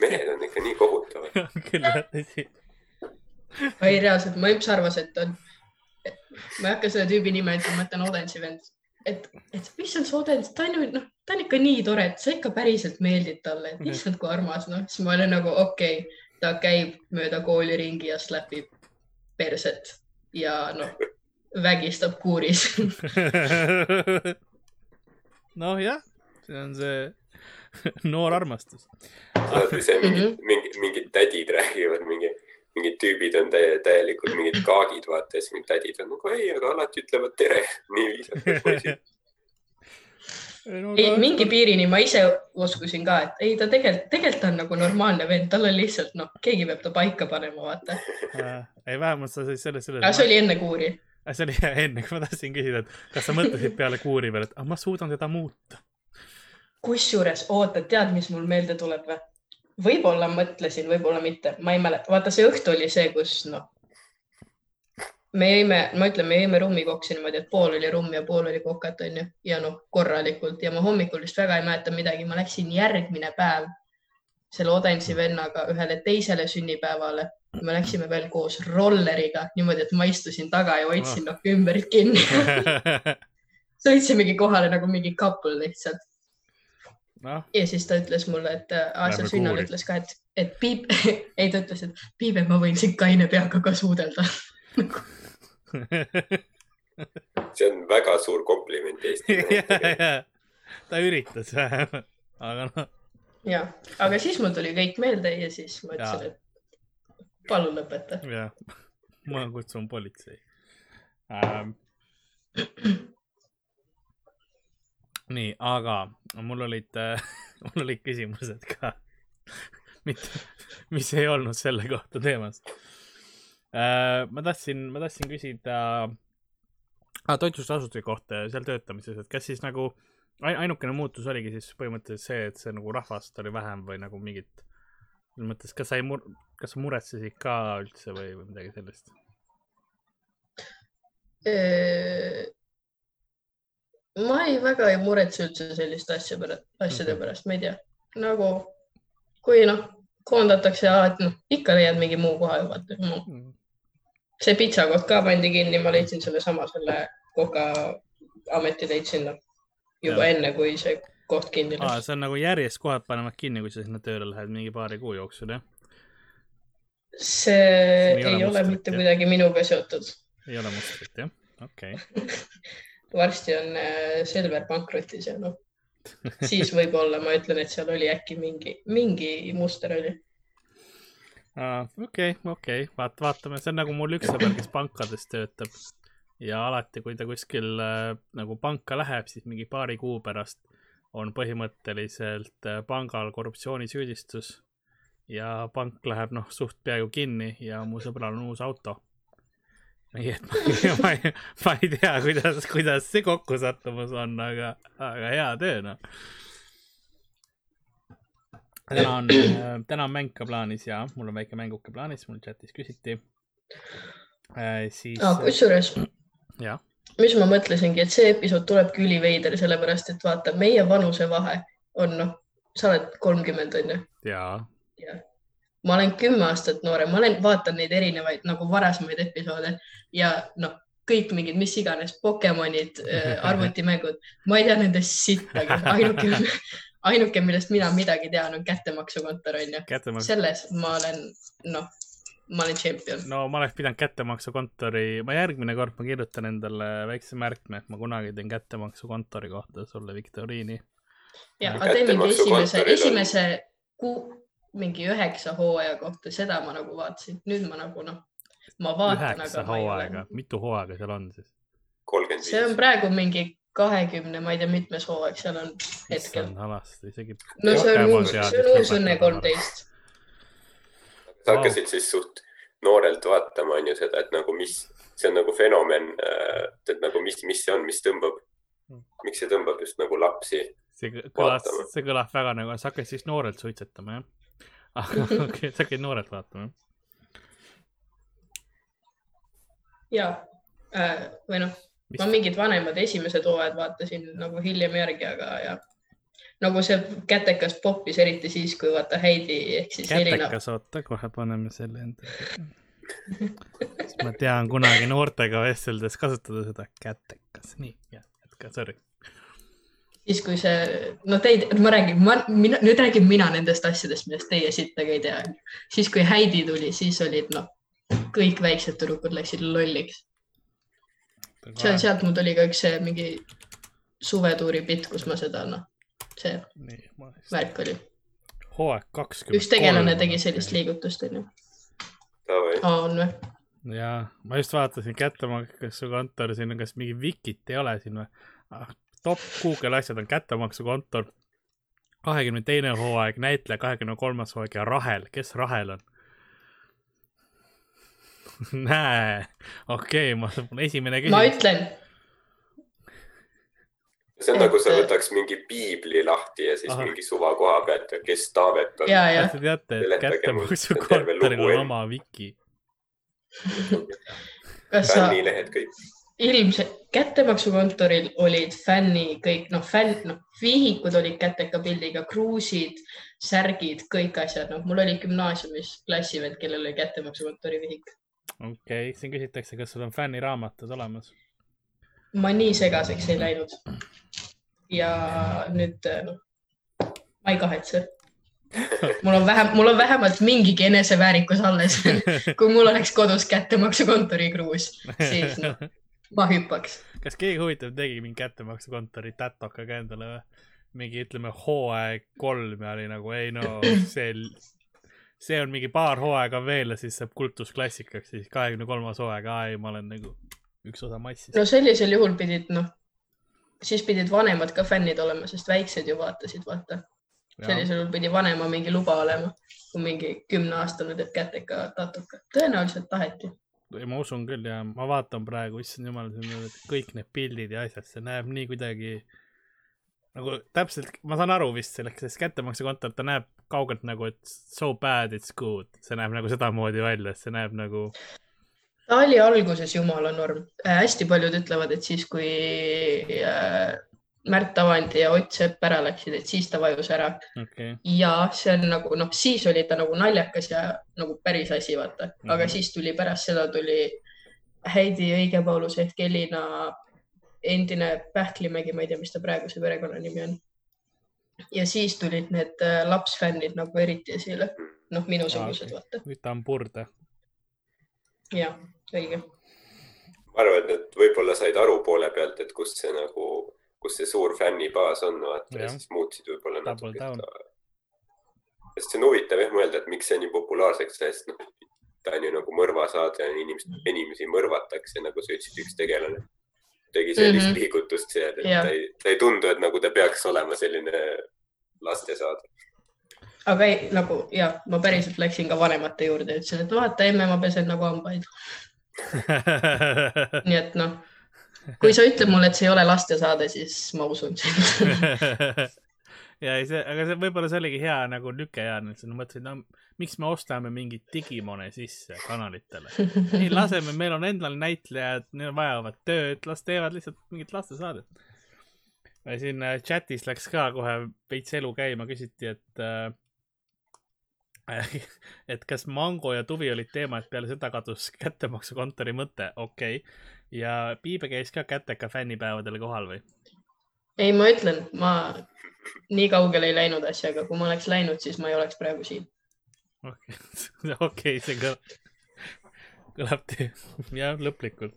mehed on ikka nii kohutavad. küll jah, tõsi. ei, reaalselt, mu emps arvas, et on, ma ei hakka selle tüübi nime ütlema, et ta on Odensi vend. et, et issand, see Odens, ta on ju, noh, ta on ikka nii tore, et sa ikka päriselt meeldid talle, et issand, kui armas, noh, siis ma olin nagu okei okay,, ta käib mööda kooli ringi ja slapib perset ja noh, vägistab kuuris. nojah, see on see noor armastus. see mingid Mhm. mingid, mingid tädid räägivad, mingi, mingid tüübid on täie, täielikult mingid kaagid, vaata ja siis mingid tädid on nagu ei, aga alati ütlevad tere. nii viisakad poisid. ei, mingi piirini ma ise uskusin ka, et ei, ta tegelikult, tegelikult on nagu normaalne vend, tal on lihtsalt noh, keegi peab ta paika panema, vaata. ei, vähemalt sa said selle, selle. aga see oli enne kuuri. see oli enne, kui ma tahtsin küsida, et kas sa mõtlesid peale kuuri peale, et ah, ma suudan teda muuta. kusjuures oota, tead, mis mul meelde tuleb või? võib-olla mõtlesin, võib-olla mitte, ma ei mäleta, vaata see õhtu oli see, kus noh, me jõime, ma ütlen, me jõime rummikoksi niimoodi, et pool oli rumm ja pool oli kokat, onju, ja noh, korralikult ja ma hommikul vist väga ei mäleta midagi, ma läksin järgmine päev selle Odensi vennaga ühele teisele sünnipäevale. me läksime veel koos rolleriga niimoodi, et ma istusin taga ja hoidsin noh ümbert kinni. sõitsimegi kohale nagu mingi couple lihtsalt. noh, ja siis ta ütles mulle, et äh, aa, seal Lähme sünnal ütles ka, et, et Piip, ei ta ütles, et Piibe, ma võin sind kaine peaga ka suudelda. see on väga suur kompliment Eesti meestele. ta üritas vähemalt, aga noh, ja, aga siis mul tuli kõik meelde ja siis ma ütlesin, et palun lõpeta. jah, ma kutsun politsei ähm.. nii, aga mul olid äh, mul olid küsimused ka, mitte, mis ei olnud selle kohta teemas. Ma tahtsin, ma tahtsin küsida ah, toitlustusasutuse kohta ja seal töötamises, et kas siis nagu ain- ainukene muutus oligi siis põhimõtteliselt see, et see nagu rahvast oli vähem või nagu mingit, mõttes, kas sa ei mur-, kas sa muretsesid ka üldse või, või midagi sellist? ma ei, väga ei muretse üldse selliste asja pärast, asjade Mhm. pärast, ma ei tea, nagu kui noh, koondatakse, et noh, ikka leiad mingi muu koha ju vaata no.. See pitsakoht ka pandi kinni, ma leidsin sellesama selle Koka ameti leidsin noh, juba Jah. enne, kui see koht kinni aa, läks. see on nagu järjest kohad panevad kinni, kui sa sinna tööle lähed mingi paari kuu jooksul, jah? see ei ole ole mitte jah? kuidagi minuga seotud. ei ole mustrit, jah? okei okay. varsti on äh, Selver pankrotis ja noh, siis võib-olla ma ütlen, et seal oli äkki mingi, mingi muster oli. Okei, okei, vaat-, vaatame, see on nagu mul üks sõber, kes pankades töötab ja alati, kui ta kuskil äh, nagu panka läheb, siis mingi paari kuu pärast on põhimõtteliselt äh, pangal korruptsioonisüüdistus ja pank läheb noh, suht peaaegu kinni ja mu sõbral on uus auto. nii et ma, ma, ei, ma ei tea, kuidas, kuidas see kokkusattumus on, aga, aga hea töö noh. Täna on, äh, täna on mäng ka plaanis ja mul on väike mänguke plaanis, mul chatis küsiti äh,. siis ah,. kusjuures mis ma mõtlesingi, et see episood tulebki üliveider, sellepärast et vaata, meie vanusevahe on noh, sa oled kolmkümmend onju. jaa. ma olen kümme aastat noorem, ma olen, vaatan neid erinevaid nagu varasemaid episoode ja noh, kõik mingid, mis iganes Pokemonid äh,, arvutimängud, ma ei tea nendest sittagi, ainuke ainuke, millest mina midagi tean, on kättemaksukontor onju. selles ma olen noh ma olen tšempion. no ma oleks pidanud kättemaksukontori, ma järgmine kord ma kirjutan endale väikse märkme, et ma kunagi teen kättemaksukontori kohta sulle viktoriini. ja, aga tee mingi esimese, esimese kuu, mingi üheksa hooaja kohta, seda ma nagu vaatasin, nüüd ma nagu noh, ma vaatan. üheksa hooaega, mitu hooaega seal on siis? see on praegu mingi kahekümne, ma ei tea, mitmes hooaeg seal on hetkel. alasti isegi. no see on uus, see on uus Õnne kolmteist sa hakkasid siis suht noorelt vaatama, on ju seda, et nagu mis, see on nagu fenomen, et nagu mis, mis see on, mis tõmbab, miks see tõmbab just nagu lapsi. see kõlas, see kõlab väga nagu, sa hakkasid siis noorelt suitsetama, jah? aga okei okay,, sa hakkasid noorelt vaatama, ja äh,, või noh, ma mingid vanemad esimesed hooajad vaatasin nagu hiljem järgi, aga ja nagu see kätekas poppis, eriti siis, kui vaata Heidi ehk siis kätekas Elina. oota, kohe paneme selle endale ma tean kunagi noortega vesteldes kasutada seda kätekas, nii, jah, jätka, sorry. siis, kui see, no teid, ma räägin, ma, mina, nüüd räägin mina nendest asjadest, millest teie sittagi ei tea. siis, kui Heidi tuli, siis olid noh, kõik väiksed tüdrukud läksid lolliks. See on, sealt mul tuli ka üks see mingi suvetuuri bitt, kus ma seda noh see Nii, värk oli. hooaeg kakskümmend. üks tegelane tegi sellist liigutust, onju. on või? ja ma just vaatasin kättemaksukontor, siin on kas mingi Vikit ei ole siin või ah,? top Google asjad on kättemaksukontor, kahekümne teine hooaeg, näitleja kahekümne kolmas hooaeg ja Rahel, kes Rahel on? näe, okei okay,, ma, esimene küsimus. ma ütlen see on et... nagu sa võtaks mingi piibli lahti ja siis Aha. mingi suva koha pealt ja kes Taavet on. ja, ja. Te teate, et kättemaksukontoril on oma wiki. fännilehed kõik. ilmselt kättemaksukontoril olid fänni kõik, noh, fänn, noh, vihikud olid käteka pildiga, kruusid, särgid, kõik asjad, noh, mul oli gümnaasiumis klassivend, kellel oli kättemaksukontori vihik. Okei okay., siin küsitakse, kas sul on fänniraamatud olemas ma nii segaseks ei läinud. ja nüüd noh, ma ei kahetse. mul on vähem, mul on vähemalt mingigi eneseväärikus alles kui mul oleks kodus kättemaksukontori kruus, siis noh, ma hüppaks. kas keegi huvitav tegi mingi kättemaksukontori tätoka ka endale või? mingi, ütleme, hooaeg kolm ja oli nagu ei no see, see on mingi paar hooaega veel ja siis saab kultusklassikaks, siis kahekümne kolmas hooaeg, ei, ma olen nagu üks osa massist. no sellisel juhul pidid, noh, siis pidid vanemad ka fännid olema, sest väiksed ju vaatasid, vaata. sellisel juhul pidi vanema mingi luba olema, kui mingi kümneaastane teeb kätega tatuka, tõenäoliselt taheti. ma usun küll ja ma vaatan praegu, issand jumal, kõik need pildid ja asjad, see näeb nii kuidagi nagu täpselt, ma saan aru vist sellest, sest kättemaksukontor, ta näeb kaugelt nagu, et so bad it's good, see näeb nagu sedamoodi välja, see näeb nagu ta oli alguses jumala norm äh,. hästi paljud ütlevad, et siis, kui äh, Märt Avandi ja Ott Sepp ära läksid, et siis ta vajus ära okay.. ja see on nagu noh, siis oli ta nagu naljakas ja nagu päris asi, vaata, aga mm -hmm. siis tuli pärast seda tuli Heidi Õigepaulus ehk Elina endine Pähklimägi, ma ei tea, mis ta praegu see perekonnanimi on. Ja siis tulid need äh, lapsfännid nagu eriti esile, noh, minusugused okay., vaata. nüüd ta on purde. jah õige. ma arvan, et nad võib-olla said aru poole pealt, et kust see nagu kus see suur fännibaas on, vaata ja siis muutsid võib-olla natuke seda. sest see on huvitav jah mõelda, et miks see nii populaarseks sai, sest noh, ta on ju nagu mõrvasaade, inimesed, inimesi mõrvatakse, nagu sa ütlesid, üks tegelane tegi sellist mm Mhm. -hmm. liigutust seal, et Jah. ta ei, ta ei tundu, et nagu ta peaks olema selline lastesaade. aga ei, nagu ja ma päriselt läksin ka vanemate juurde ja ütlesin, et vaata, emme, ma pesen nagu hambaid. nii et noh, kui sa ütled mulle, et see ei ole lastesaade, siis ma usun sind. ja ei, see, aga see võib-olla see oligi hea nagu lükkejaana, et sa mõtlesid, no miks me ostame mingit digimone sisse kanalitele. ei, laseme, meil on endal näitlejad, neil vajavad tööd, las teevad lihtsalt mingit lastesaadet. Siin äh, chatis läks ka kohe veits elu käima, küsiti, et äh, et kas Mango ja Tuvi olid teema, et peale seda kadus kättemaksukontori mõte, okei okay.. ja Piibe käis ka käteka fännipäevadel kohal või? ei, ma ütlen, ma nii kaugele ei läinud asjaga, kui ma oleks läinud, siis ma ei oleks praegu siin. okei see kõlab, kõlab jah, lõplikult.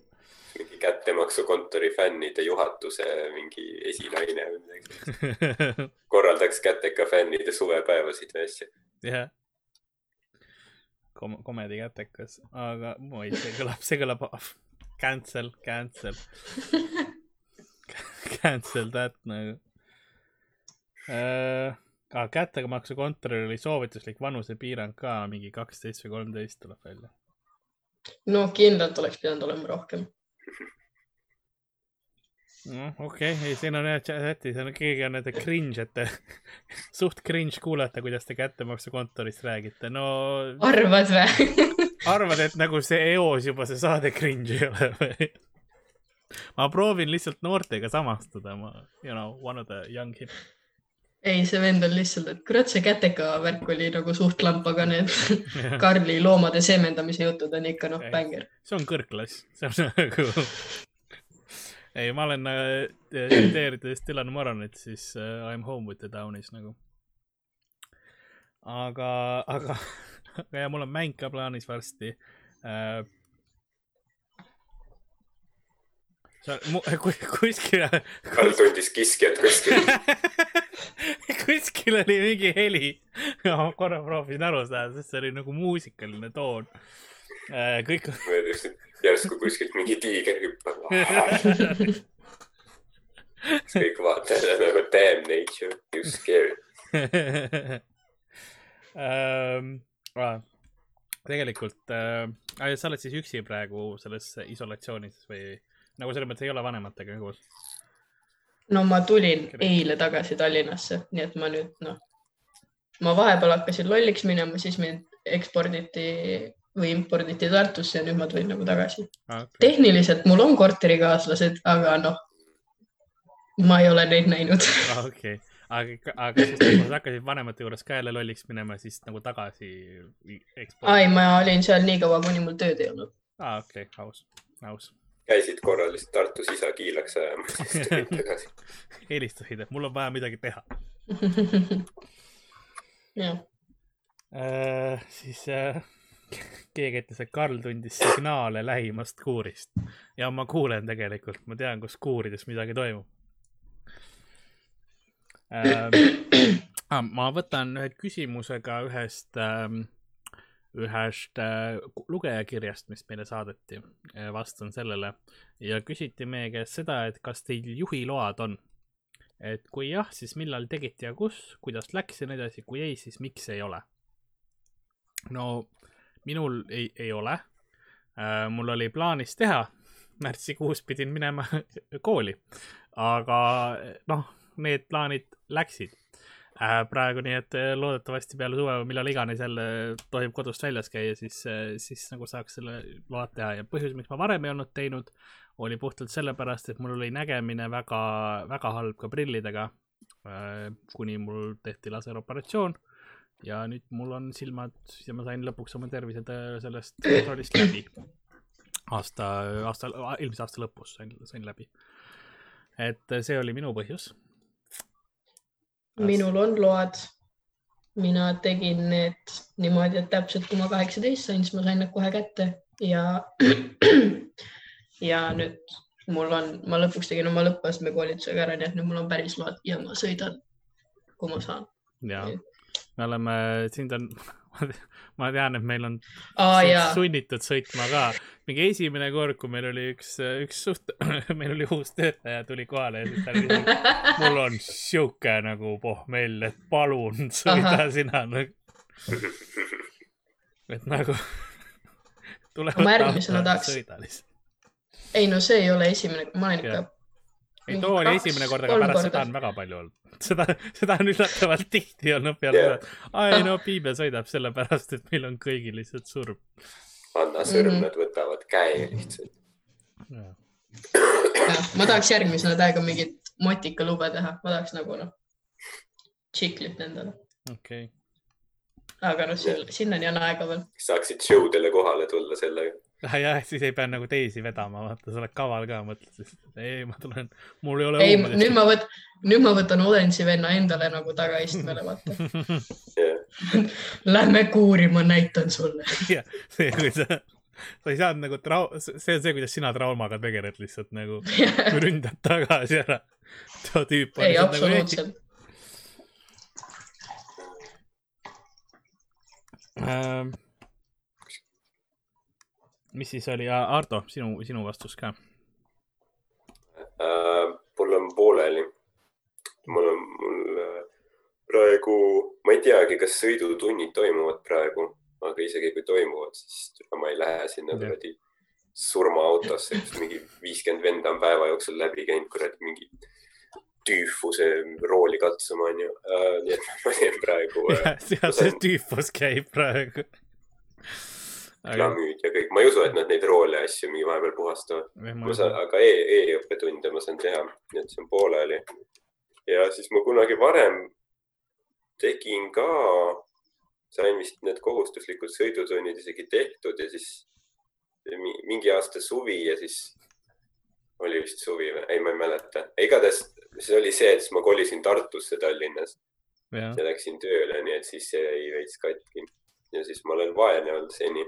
Mingi kättemaksukontori fännide juhatuse mingi esinaine või midagi. korraldaks käteka fännide suvepäevasid või asja. jah. Kom-, komedi kätekas, aga oi, see kõlab, see kõlab, cancel, cancel. Cancel that nagu äh,. aga kättemaksukontoril oli soovituslik vanusepiirang ka mingi kaksteist või kolmteist tuleb välja. no kindlalt oleks pidanud olema rohkem. noh, okei okay., ei siin on jah chatis on keegi on nende cringe, et te suht cringe kuulata, kuidas te kättemaksukontorist räägite, no arvad või? arvad, et nagu see eos juba see saade cringe ei ole või? ma proovin lihtsalt noortega samastuda, ma, you know, one of the young hip. ei, see vend on lihtsalt, et kurat, see käteka värk oli nagu suht lamp, aga need Karli loomade seemendamise jutud on ikka noh, bänger. see on kõrgklass, see on nagu. ei, ma olen äh, tsiteerides Dylan Moranit, siis uh, I m home with the downis nagu. aga, aga, aga ja mul on mäng ka plaanis varsti uh,. sa, kuskil Karl tundis kiskjat kuskil. Kuskil oli mingi heli. ma korra proovisin aru saada, sest see oli nagu muusikaline toon. kõik, järsku kuskilt mingi tiiger hüppab. kõik vaatajad on nagu damn nature, you scary. ähm,. Ah, tegelikult äh,, sa oled siis üksi praegu selles isolatsioonis või nagu selles mõttes ei ole vanematega koos? No ma tulin eile tagasi Tallinnasse, nii et ma nüüd noh, ma vahepeal hakkasin lolliks minema, siis mind eksporditi või imporditi Tartusse ja nüüd ma tulin nagu tagasi. Ah, okay. tehniliselt mul on korterikaaslased, aga noh, ma ei ole neid näinud. ah,. okei okay., aga, aga siis kui sa hakkasid vanemate juures ka jälle lolliks minema, siis nagu tagasi ekspordi. ai, ma olin seal nii kaua, kuni mul tööd ei olnud. aa, okei, aus, aus. Käisid korra lihtsalt Tartus isa kiilaks ajama, siis tulid tagasi. helistasid, et mul on vaja midagi teha jah, äh,. siis äh, keegi ütles, et Karl tundis signaale lähimast kuurist ja ma kuulen tegelikult, ma tean, kus kuurides midagi toimub ähm. Ah, ma võtan ühe küsimusega ühest ähm,, ühest äh, lugejakirjast, mis meile saadeti, vastan sellele. Ja küsiti meie käest seda, et kas teil juhiload on? Et kui jah, siis millal tegite ja kus, kuidas läks ja nii edasi, kui ei, siis miks ei ole? no minul ei, ei ole. Äh,. mul oli plaanis teha, märtsikuus pidin minema kooli, aga noh, need plaanid läksid. äh, praegu, nii et äh, loodetavasti peale suve või millal iganes jälle tohib kodust väljas käia, siis, siis nagu saaks selle load teha ja põhjus, miks ma varem ei olnud teinud, oli puhtalt sellepärast, et mul oli nägemine väga, väga halb ka prillidega äh,. kuni mul tehti laseroperatsioon ja nüüd mul on silmad ja ma sain lõpuks oma tervise sellest kontrollist läbi. aasta, aasta, eelmise aasta lõpus sain, sain läbi. et see oli minu põhjus. Minul on load. mina tegin need niimoodi, et täpselt kui ma kaheksateist sain, siis ma sain need kohe kätte ja, ja nüüd mul on, ma lõpuks tegin oma lõppastme koolitusega ära, nii et nüüd mul on päris load ja ma sõidan, kui ma saan. ja me oleme, sind on, ma tean, et meil on sind jaa, sunnitud sõitma ka. mingi esimene kord, kui meil oli üks, üks suht, meil oli uus töötaja tuli kohale ja siis ta ütles, mul on sihuke nagu pohmell, et palun sõida Ahah. sina nagu. et nagu. Ma järgmisena tahaks- ei no see ei ole esimene, ma olen ikka. ei, too oli esimene kord, aga pärast korda. seda on väga palju olnud. seda, seda on üllatavalt tihti olnud peale Jah. seda, et ai no Piibe sõidab sellepärast, et meil on kõigil lihtsalt surm. Anna sõrmed võtavad käe lihtsalt. ma tahaks järgmisena täiega mingit motikalube teha, ma tahaks nagu noh, tšiklit endale, okei, aga noh, sinnani on aega veel. saaksid show dele kohale tulla sellega. jah, siis ei pea nagu teisi vedama, vaata, sa oled kaval ka, mõtled siis, ei, ma tulen, mul ei ole ei, nüüd ma võt-, nüüd ma võtan Olensi venna endale nagu tagaistmele, vaata. Lähme kuurima, näitan sulle. jah, see, kui sa, sa ei saanud nagu trau-, see on see, kuidas sina traumaga tegeled lihtsalt nagu, ründad tagasi ära. too tüüp on ei, nagu absoluutselt. ähm,. Mis siis oli, Ardo, sinu, sinu vastus ka? Äh, mul on pooleli. mul on, mul äh, praegu, ma ei teagi, kas sõidutunnid toimuvad praegu, aga isegi kui toimuvad, siis ma ei lähe sinna kuradi surmaautosse, kus mingi viiskümmend venda on päeva jooksul läbi käinud kuradi mingi tüüfuse rooli katsuma, onju. nii et ma teen praegu äh, seal see tüüfus käib praegu. Klamüüd ja kõik, ma ei usu, et nad neid roole ja asju mingi vahepeal puhastavad. ma saan, aga e, e-õppetunde ma saan teha, nii et see on pooleli. ja siis ma kunagi varem tegin ka, sain vist need kohustuslikud sõidutunnid isegi tehtud ja siis mi- mingi aasta suvi ja siis oli vist suvi või, ei, ma ei mäleta. igatahes see oli see, et siis ma kolisin Tartusse Tallinnas jah, ja läksin tööle, nii et siis see jäi veits katki. ja siis ma olen vaene olnud seni.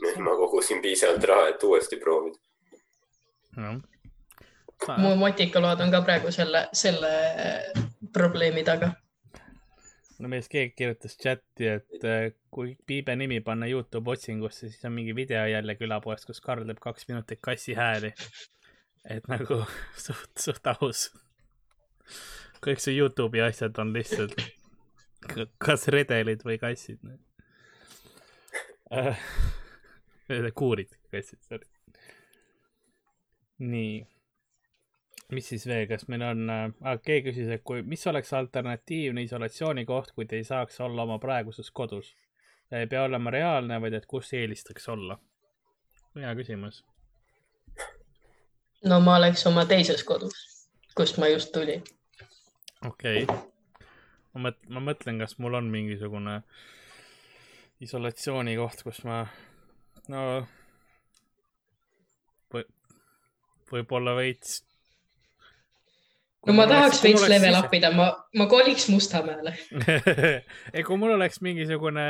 ma kogusin piisavalt raha, et uuesti proovida. jah. mu motikaload on ka praegu selle, selle probleemi taga. no mees keegi kirjutas chati, et äh, kui Piibe nimi panna Youtube otsingusse, siis on mingi video jälle külapoest, kus Karl teeb kaks minutit kassi hääli. et nagu suht, suht aus. kõik su Youtube'i asjad on lihtsalt kas redelid või kassid. kuurid, kassid, sorry. nii, mis siis veel, kas meil on äh,, keegi küsis, et kui, mis oleks alternatiivne isolatsioonikoht, kui te ei saaks olla oma praeguses kodus? ei pea olema reaalne, vaid et kus eelistaks olla? hea küsimus. no ma oleks oma teises kodus, kust ma just tulin. okei okay.. ma mõt-, ma mõtlen, kas mul on mingisugune isolatsioonikoht, kus ma, no või, võib-olla veits. no ma tahaks veits level up ida, ma, ma koliks Mustamäele. ei, kui mul oleks mingisugune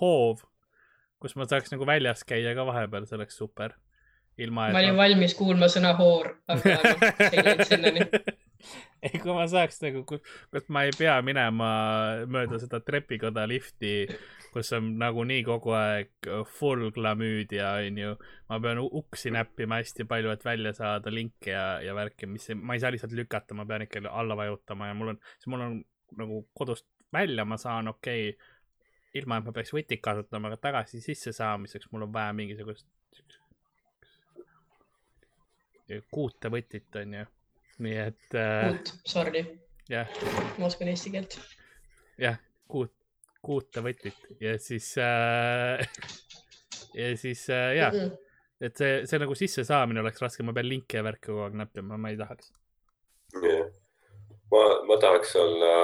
hoov, kus ma saaks nagu väljas käia ka vahepeal, see oleks super. ilma ma olin valmis kuulma sõna hoor, aga ei läinud sinnani. ei, kui ma saaks nagu, kus ma ei pea minema mööda seda trepikoda lifti, kus on nagunii kogu aeg full glamüüd ja onju, ma pean uksi näppima hästi palju, et välja saada linke ja, ja värki, mis, ma ei saa lihtsalt lükata, ma pean ikka alla vajutama ja mul on, siis mul on nagu kodust välja ma saan, okei okay,, ilma et ma peaks võtit kasutama, aga tagasi sisse saamiseks mul on vaja mingisugust kuute võtit, onju. Nii et äh, uut, sorry, jah, ma oskan eesti keelt. jah, kuut, kuute võtit. Ja siis äh, ja siis äh, jah, et see, see nagu sissesaamine oleks raske, ma pean linke ja värke kogu aeg näppima, ma ei tahaks. ma, ma tahaks olla,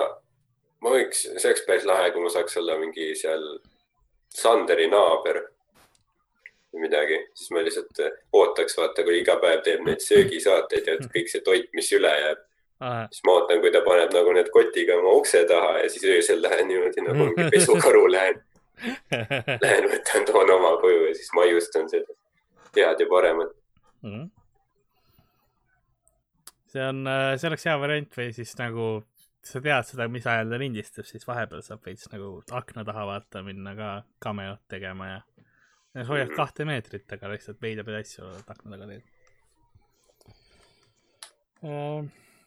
ma võiks, see oleks päris lahe, kui ma saaks olla mingi seal Sanderi naaber või midagi, siis ma lihtsalt ootaks, vaata, kui iga päev teeb neid söögisaateid ja kõik see toit, mis üle jääb, siis ma ootan, kui ta paneb nagu need kotiga oma ukse taha ja siis öösel lähen niimoodi nagu mingi pesukaru lähen, lähen võtan, toon oma koju ja siis maiustan seda head ja paremat. Mhm. see on, see oleks hea variant või siis nagu sa tead seda, mis ajal ta lindistab, siis vahepeal saab veits nagu akna taha vaata minna ka cameot tegema ja. Hoiad kahte meetrit, aga lihtsalt veidraid asju oled akna taga teed.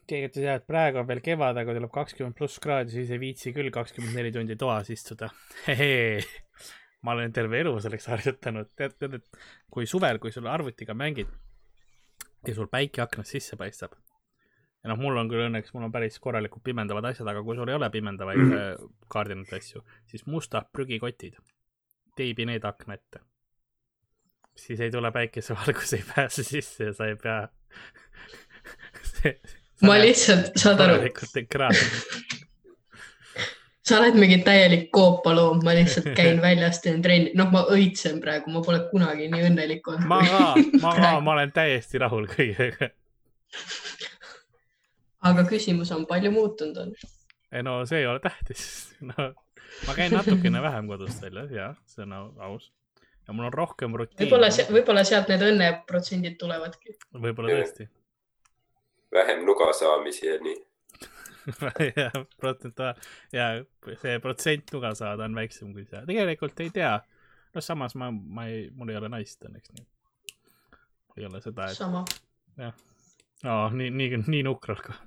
keegi ütles jah, et praegu on veel kevad, aga tuleb kakskümmend pluss kraadi, siis ei viitsi küll kakskümmend neli tundi toas istuda. ma olen terve elu selleks harjutanud, tead, tead, et kui suvel, kui sul arvutiga mängid ja sul päike aknast sisse paistab. ja noh, mul on küll õnneks, mul on päris korralikult pimendavad asjad, aga kui sul ei ole pimendavaid mm. kaardinaid asju, siis mustad prügikotid, teibi need akna ette. Siis ei tule päikesevalgus, ei pääse sisse ja sa ei pea ma lihtsalt, saad aru, sa oled mingi täielik koopaloom, ma lihtsalt käin väljas, teen trenni, noh, ma õitsen praegu, ma pole kunagi nii õnnelik olnud. ma ka, ma ka, ma olen täiesti rahul kõigega. aga küsimus on, palju muutunud on? ei no see ei ole tähtis, no ma käin natukene vähem kodust väljas ja see on au- aus. Ja mul on rohkem rutiini. võib-olla, võib-olla sealt need õnneprotsendid tulevadki. võib-olla tõesti. vähem nuga saamisi ja nii. ja protsentuaal ja see protsent nuga saada on väiksem kui see, tegelikult ei tea. noh, samas ma, ma ei, mul ei ole naist õnneks nii. ei ole seda, et sama. oh, nii, nii, nii nukralt ka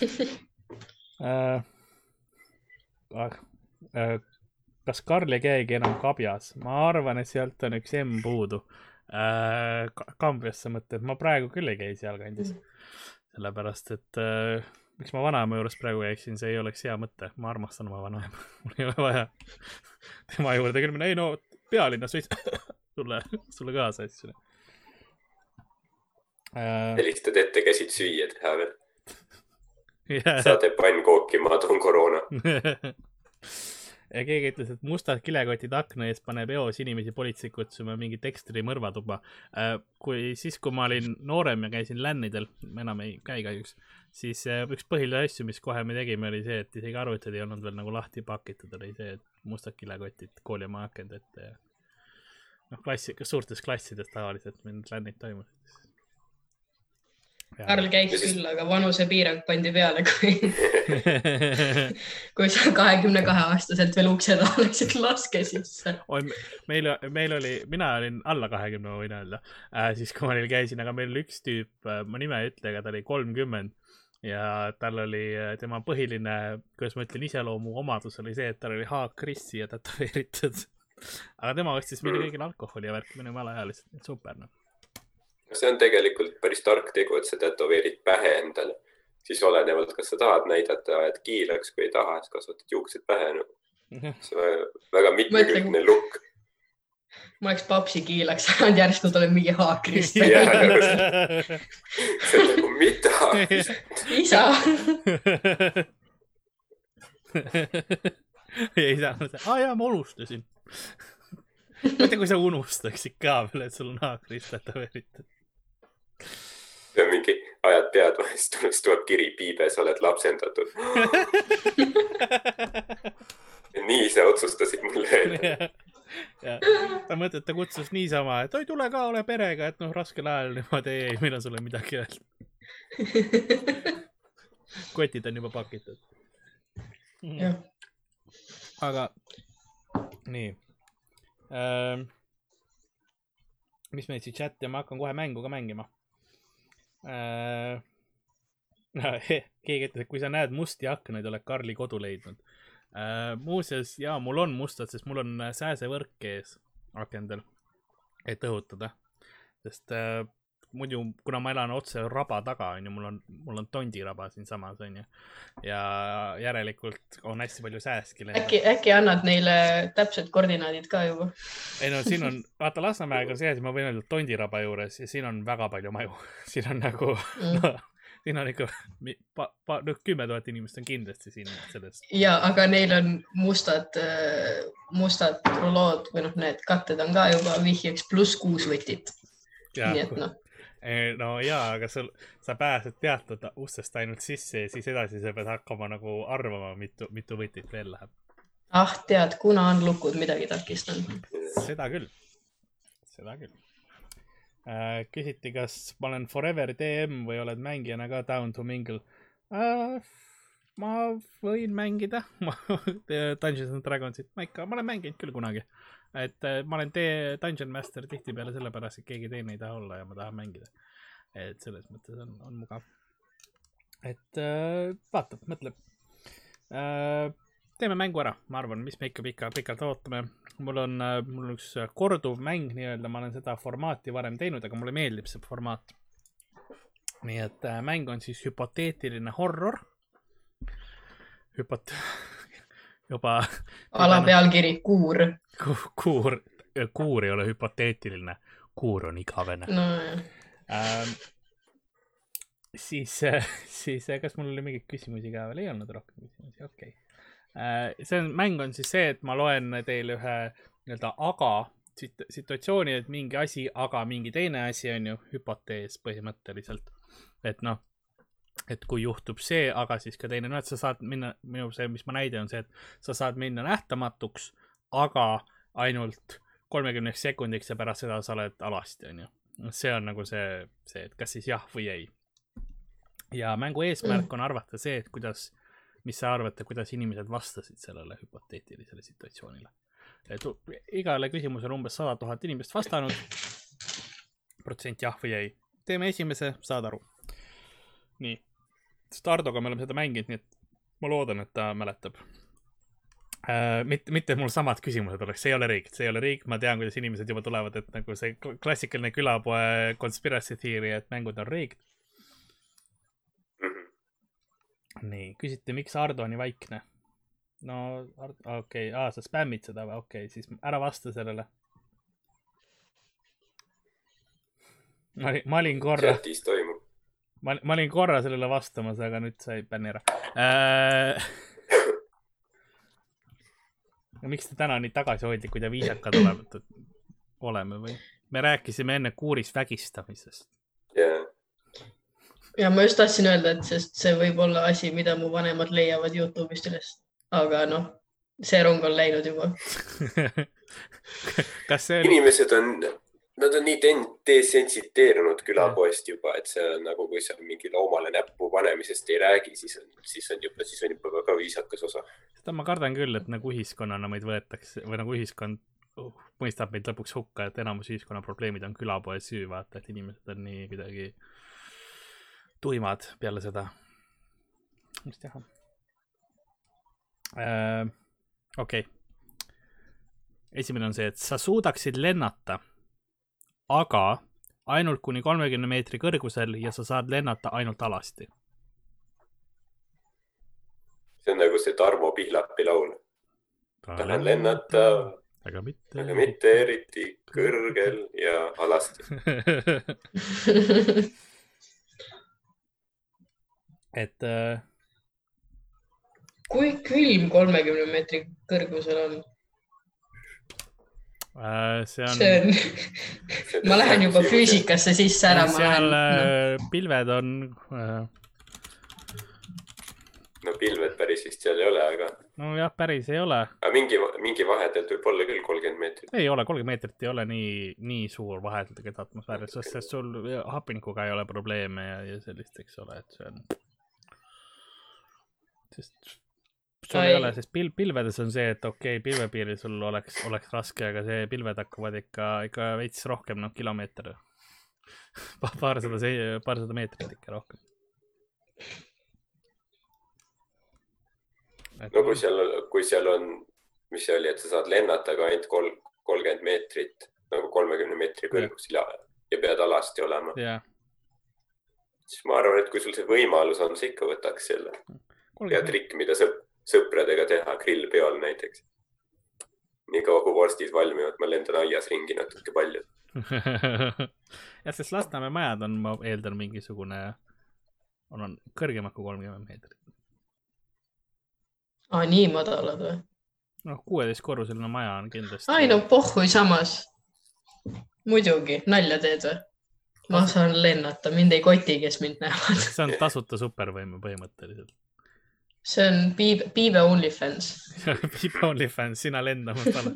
äh,. Äh, kas Karl ei käigi enam kabjas? ma arvan, et sealt on üks M puudu äh,. Kambjas sa mõtled, ma praegu küll ei käi sealkandis. sellepärast, et äh, miks ma vanaema juures praegu käiksin, see ei oleks hea mõte, ma armastan oma vanaema, mul ei ole vaja tema juurde küll minna, ei no pealinnas võiks sulle, sulle kaasa asju äh,. helistad ette, käsid süüa teha veel. Yeah. saade pannkooki, ma toon koroona. ja keegi ütles, et mustad kilekotid akna ees paneb eos inimesi politsei kutsuma mingit ekstri mõrvatuba. kui siis, kui ma olin noorem ja käisin lännidel, ma enam ei käi kahjuks, siis äh, üks põhilisi asju, mis kohe me tegime, oli see, et isegi arvutid ei olnud veel nagu lahti pakitud, oli see, et mustad kilekotid koolimaja akende ette ja noh, klassi, suurtes klassides tavaliselt meil lännid toimusid. Karl käis siis- küll, aga vanusepiirang pandi peale, kui kui sa kahekümne kahe aastaselt veel ukse taha läksid laske sisse. oi, meil, meil oli, mina olin alla kahekümne, ma võin öelda äh,, siis kui ma neil käisin, aga meil oli üks tüüp, ma nime ei ütle, aga ta oli kolmkümmend ja tal oli äh, tema põhiline, kuidas ma ütlen, iseloomuomadus oli see, et tal oli haak rissi ja tätoveeritud. aga tema ostis meile kõigile alkoholi ja värki, me olime alaealised, super noh. See on tegelikult päris tark tegu, et sa tätoveerid pähe endale. siis olenevalt, kas sa tahad näidata, ajad kiilaks või ei taha, siis kasvatad juuksed pähe no.. see on väga, väga mitmekülgne lukk. ma oleks papsi kiilaks saanud, järsku tuleb mingi haakrist. Jah. see on nagu mida? isa, ja isa see, aa jaa, ma unustasin. mõtle, kui sa unustaksid ka veel, et sul on haakris tätoveeritud. Ja mingi ajad pead vahest, siis tuleb kiri, Piibe, sa oled lapsendatud. nii sa otsustasid mulle öelda. ja ta mõtleb, ta kutsus niisama, et oi, tule ka, ole perega, et noh, raskel ajal niimoodi ei, meil on sulle midagi öelda. kotid on juba pakitud. jah, aga nii ähm,. mis meil siis chat ja ma hakkan kohe mängu ka mängima äh. keegi ütles, et kui sa näed musti aknaid, oled Karli kodu leidnud äh,. muuseas, jaa, mul on mustad, sest mul on sääsevõrk ees akendel, et õhutada, sest äh, muidu, kuna ma elan otse raba taga, onju, mul on, mul on tondiraba siinsamas, onju. ja järelikult on hästi palju sääski äkki, äkki annad neile täpsed koordinaadid ka juba? ei no siin on, vaata Lasnamäega on see asi, ma võin öelda Tondiraba juures ja siin on väga palju maju. siin on nagu Mm. no,, siin on ikka mi- pa,, pa, noh, kümme tuhat inimest on kindlasti siin selles. ja, aga neil on mustad, mustad rulood või noh, need katted on ka juba vihjeks pluss kuus võtit. nii et noh, no jaa, aga sul, sa pääsed teatud ustest ainult sisse ja siis edasi sa pead hakkama nagu arvama, mitu, mitu võtit veel läheb. ah tead, kuna on lukud midagi takistanud. seda küll, seda küll äh,. küsiti, kas ma olen forever DM või oled mängijana ka down to mingle äh,. ma võin mängida ma, Dungeons and Dragonsit, ma ikka, ma olen mänginud küll kunagi. Et äh, ma olen tee Dungeon Master tihtipeale sellepärast, et keegi teine ei taha olla ja ma tahan mängida. et selles mõttes on, on mugav. et äh, vaatab, mõtleb äh,. teeme mängu ära, ma arvan, mis me ikka pika, pikalt ootame. mul on, mul on üks korduv mäng nii-öelda, ma olen seda formaati varem teinud, aga mulle meeldib see formaat. nii et äh, mäng on siis hüpoteetiline horror. hüpot-, juba alapealkiri Kuur. Ku- kuur, kuur ei ole hüpoteetiline, kuur on igavene no ähm,. siis, siis äh, kas mul oli mingeid küsimusi ka veel, ei olnud rohkem küsimusi, okei okay.. see on, mäng on siis see, et ma loen teile ühe nii-öelda aga sit- situatsiooni, et mingi asi, aga mingi teine asi on ju hüpotees põhimõtteliselt. et noh, et kui juhtub see, aga siis ka teine, noh, et sa saad minna, minu see, mis ma näide on see, et sa saad minna nähtamatuks, aga ainult kolmekümneks sekundiks ja pärast seda sa oled alasti, onju. see on nagu see, see, et kas siis jah või ei. ja mängu eesmärk on arvata see, et kuidas, mis sa arvate, kuidas inimesed vastasid sellele hüpoteetilisele situatsioonile. et igale küsimusele umbes sada tuhat inimest vastanud. protsent jah või ei. teeme esimese, saad aru. nii, Stardoga me oleme seda mänginud, nii et ma loodan, et ta mäletab. mitte, mitte et mul samad küsimused oleks, see ei ole riik, see ei ole riik, ma tean, kuidas inimesed juba tulevad, et nagu see kl- klassikaline külapoe conspiracy theory, et mängud on riik. Mhm. nii, küsiti, miks Ardo nii vaikne? no okei okay., aa, sa spämmid seda või, okei okay,, siis ära vasta sellele. ma olin, ma olin korra, chatis toimub. ma, ma olin korra sellele vastamas, aga nüüd sai bänni ära äh... miks te täna nii tagasihoidlikud ja viisakad olete, oleme või? me rääkisime enne kuuris vägistamisest. jah, ja ma just tahtsin öelda, et sest see võib olla asi, mida mu vanemad leiavad Youtube'ist üles, aga noh, see rong on läinud juba. kas see oli, inimesed on, nad on nii desensiteerunud külapoest juba, et see on nagu, kui sa mingi loomale näppu panemisest ei räägi, siis on, siis on juba, siis on juba väga viisakas osa. seda ma kardan küll, et nagu ühiskonnana meid võetakse või nagu ühiskond uh, mõistab meid lõpuks hukka, et enamus ühiskonna probleemid on külapoe süü, vaata, et inimesed on nii kuidagi tuimad peale seda. mis teha äh,? okei okay.. esimene on see, et sa suudaksid lennata, aga ainult kuni kolmekümne meetri kõrgusel ja sa saad lennata ainult alasti. see on nagu see Tarmo Pihlapi laul. tahan lennata, aga mitte. aga mitte eriti kõrgel ja alasti. et äh, kui külm kolmekümne meetri kõrgusel on? Äh, see on, see on, ma lähen juba. füüsikasse sisse ära, ma seal lähen no.. äh, pilved on äh,, no pilved päris vist seal ei ole, aga, nojah, päris ei ole, aga mingi, mingi vaheteelt võib olla küll kolmkümmend meetrit. ei ole, kolmkümmend meetrit ei ole nii, nii suur vahe tegelikult atmosfääris, sest, sest sul hapnikuga ei ole probleeme ja, ja sellist, eks ole, et see on. sest sul ei ole, sest pil-, pilvedes on see, et okei okay,, pilvepiiril sul oleks, oleks raske, aga see pilved hakkavad ikka, ikka veits rohkem, noh, kilomeeter. paarsada, paarsada meetrit ikka rohkem. no kui seal, kui seal on, mis see oli, et sa saad lennata ka ainult kolm, kolmkümmend meetrit nagu kolmekümne meetri kõrgusel ja, ja pead alasti olema, jah, siis ma arvan, et kui sul see võimalus on, sa ikka võtaks selle. hea trikk, mida sõp-, sõpradega teha grillpeol näiteks. niikaua kui vorstid valmivad, ma lendan aias ringi natuke palju. jah, sest Lasnamäe majad on, ma eeldan, mingisugune, on, on kõrgemad kui kolmkümmend meetrit. aa, nii madalad või? noh, kuueteistkorruseline maja on kindlasti. ai no pohhui samas. muidugi, nalja teed või? ma saan lennata, mind ei koti, kes mind näevad. see on tasuta supervõime põhimõtteliselt. See on Piibe, Piibe OnlyFans. Piibe OnlyFans, sina lenda must alla.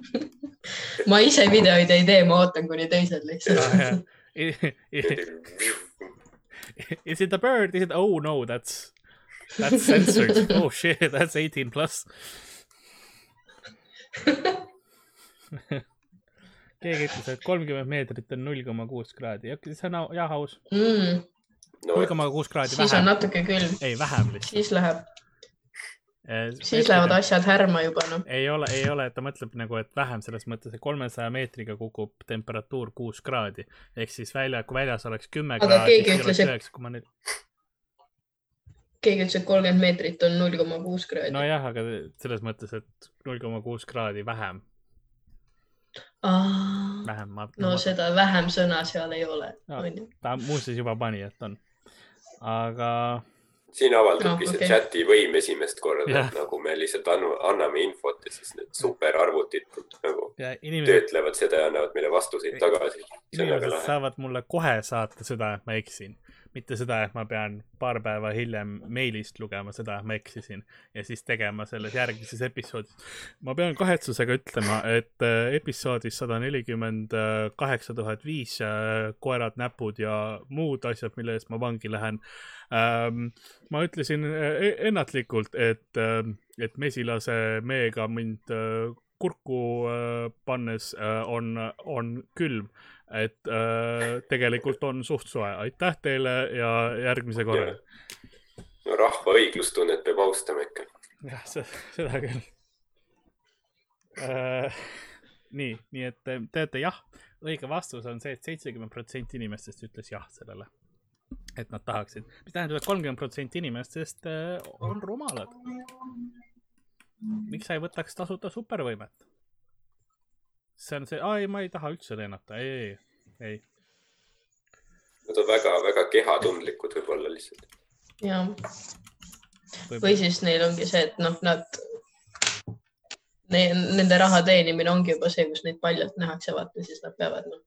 ma ise videoid ei tee, ma ootan, kuni teised lihtsalt. Is it a bird? Is it? Oh no, that's that's censored. oh shit, that's eighteen plus. keegi ütles, et kolmkümmend meetrit on null koma kuus kraadi. see on jah aus. mm, null koma kuus kraadi siis on vähem. natuke külm, ei, vähem lihtsalt. siis läheb, siis lähevad asjad härma juba noh. ei ole, ei ole, ta mõtleb nagu, et vähem selles mõttes, et kolmesaja meetriga kukub temperatuur kuus kraadi ehk siis välja, kui väljas oleks kümme Aga kraadi, keegi siis ütles, et- keegi ütles, et kolmkümmend meetrit on null koma kuus kraadi no,. nojah, aga selles mõttes, et null koma kuus kraadi vähem, no vähem ma. seda vähem sõna seal ei ole, onju. ta muuseas juba pani, et on. aga siin avaldubki No, see okay. chati võim esimest korda Jah., nagu me lihtsalt annu, anname infot ja siis need superarvutid nagu ja inimesed, töötlevad seda ja annavad meile vastuseid tagasi. inimesed saavad mulle kohe saata seda, et ma eksin. Mitte seda, et ma pean paar päeva hiljem meilist lugema seda, et ma eksisin ja siis tegema selles järgmises episoodis. ma pean kahetsusega ütlema, et äh, episoodis sada nelikümmend kaheksa tuhat viis äh, koerad, näpud ja muud asjad, mille eest ma vangi lähen ähm,. ma ütlesin äh, ennatlikult, et et mesilase meega mind kurku pannes on, on külm, et äh, tegelikult on suht soe. aitäh teile ja järgmise korra. no rahva õiglustunnet peab austama ikka. jah, seda küll äh,. nii, nii et te teate jah, õige vastus on see et, et seitsekümmend protsenti inimestest ütles jah sellele. et nad tahaksid, mis tähendab, et kolmkümmend protsenti inimestest äh, on rumalad. miks sa ei võtaks tasuta supervõimet? See on see, aa ei, ma ei taha üldse lennata, ei, ei, ei. Nad on väga-väga kehatundlikud võib-olla lihtsalt. ja, või siis neil ongi see, et noh, nad ne,, nende raha teenimine ongi juba see, kus neid paljalt nähakse, vaata, siis nad peavad noh,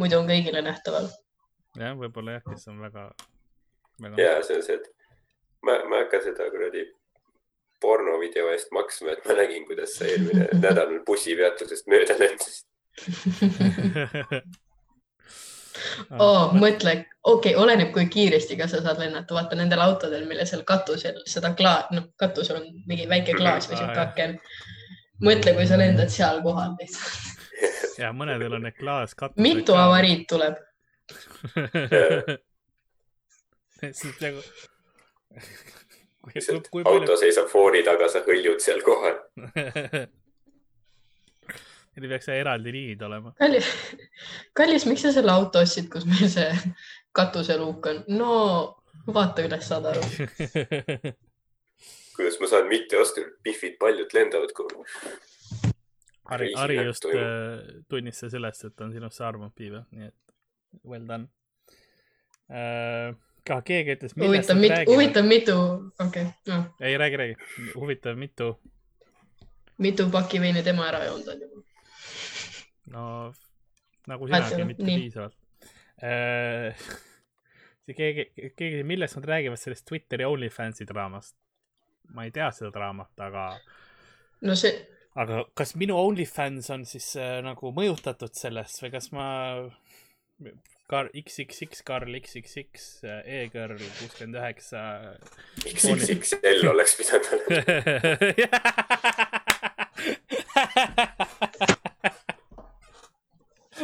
muidu on kõigile nähtaval. jah, võib-olla jah, kes on väga, väga. ja see on see, et ma, ma ei hakka seda kuradi pornovideo eest maksma, et ma nägin, kuidas sa eelmine nädal bussipeatusest mööda lendasid. oh,. mõtle, okei okay,, oleneb, kui kiiresti ka sa saad lennata, vaata nendel autodel, mille seal katusel seda klaas, noh, katusel on mingi väike klaas või siuke aken. mõtle, kui sa lendad seal kohal lihtsalt. ja mõnedel on need klaaskatused. mitu? avariid tuleb? siis nagu. kui, lihtsalt auto palju, seisab foori taga, sa hõljud seal kohal. Neil peaks eraldi liinid olema. kallis, kallis, miks sa selle auto ostsid, kus meil see katuseluuk on? no vaata üles, saad aru. kuidas ma saan mitte osta, pihvid paljud lendavad. Ari, Reisi Ari läks just toimub. äh, tunnistas sellest, et on sinusse armunud piibe, nii et well done äh,. Ka keegi ütles, millest huvitav nad, räägivad. huvitav, mitu, okei okay,, noh, ei räägi, räägi. huvitav, mitu, mitu pakki veini tema ära joonud on juba. no nagu sinagi, mitte nii. piisavalt äh,. see keegi, keegi, millest nad räägivad sellest Twitteri OnlyFansi draamast? ma ei tea seda draamat, aga no see, aga kas minu OnlyFans on siis äh, nagu mõjutatud sellest või kas ma Kar- XXX Karl XXX äh, E-Girl kuuskümmend üheksa XXXL oleks pidanud olema.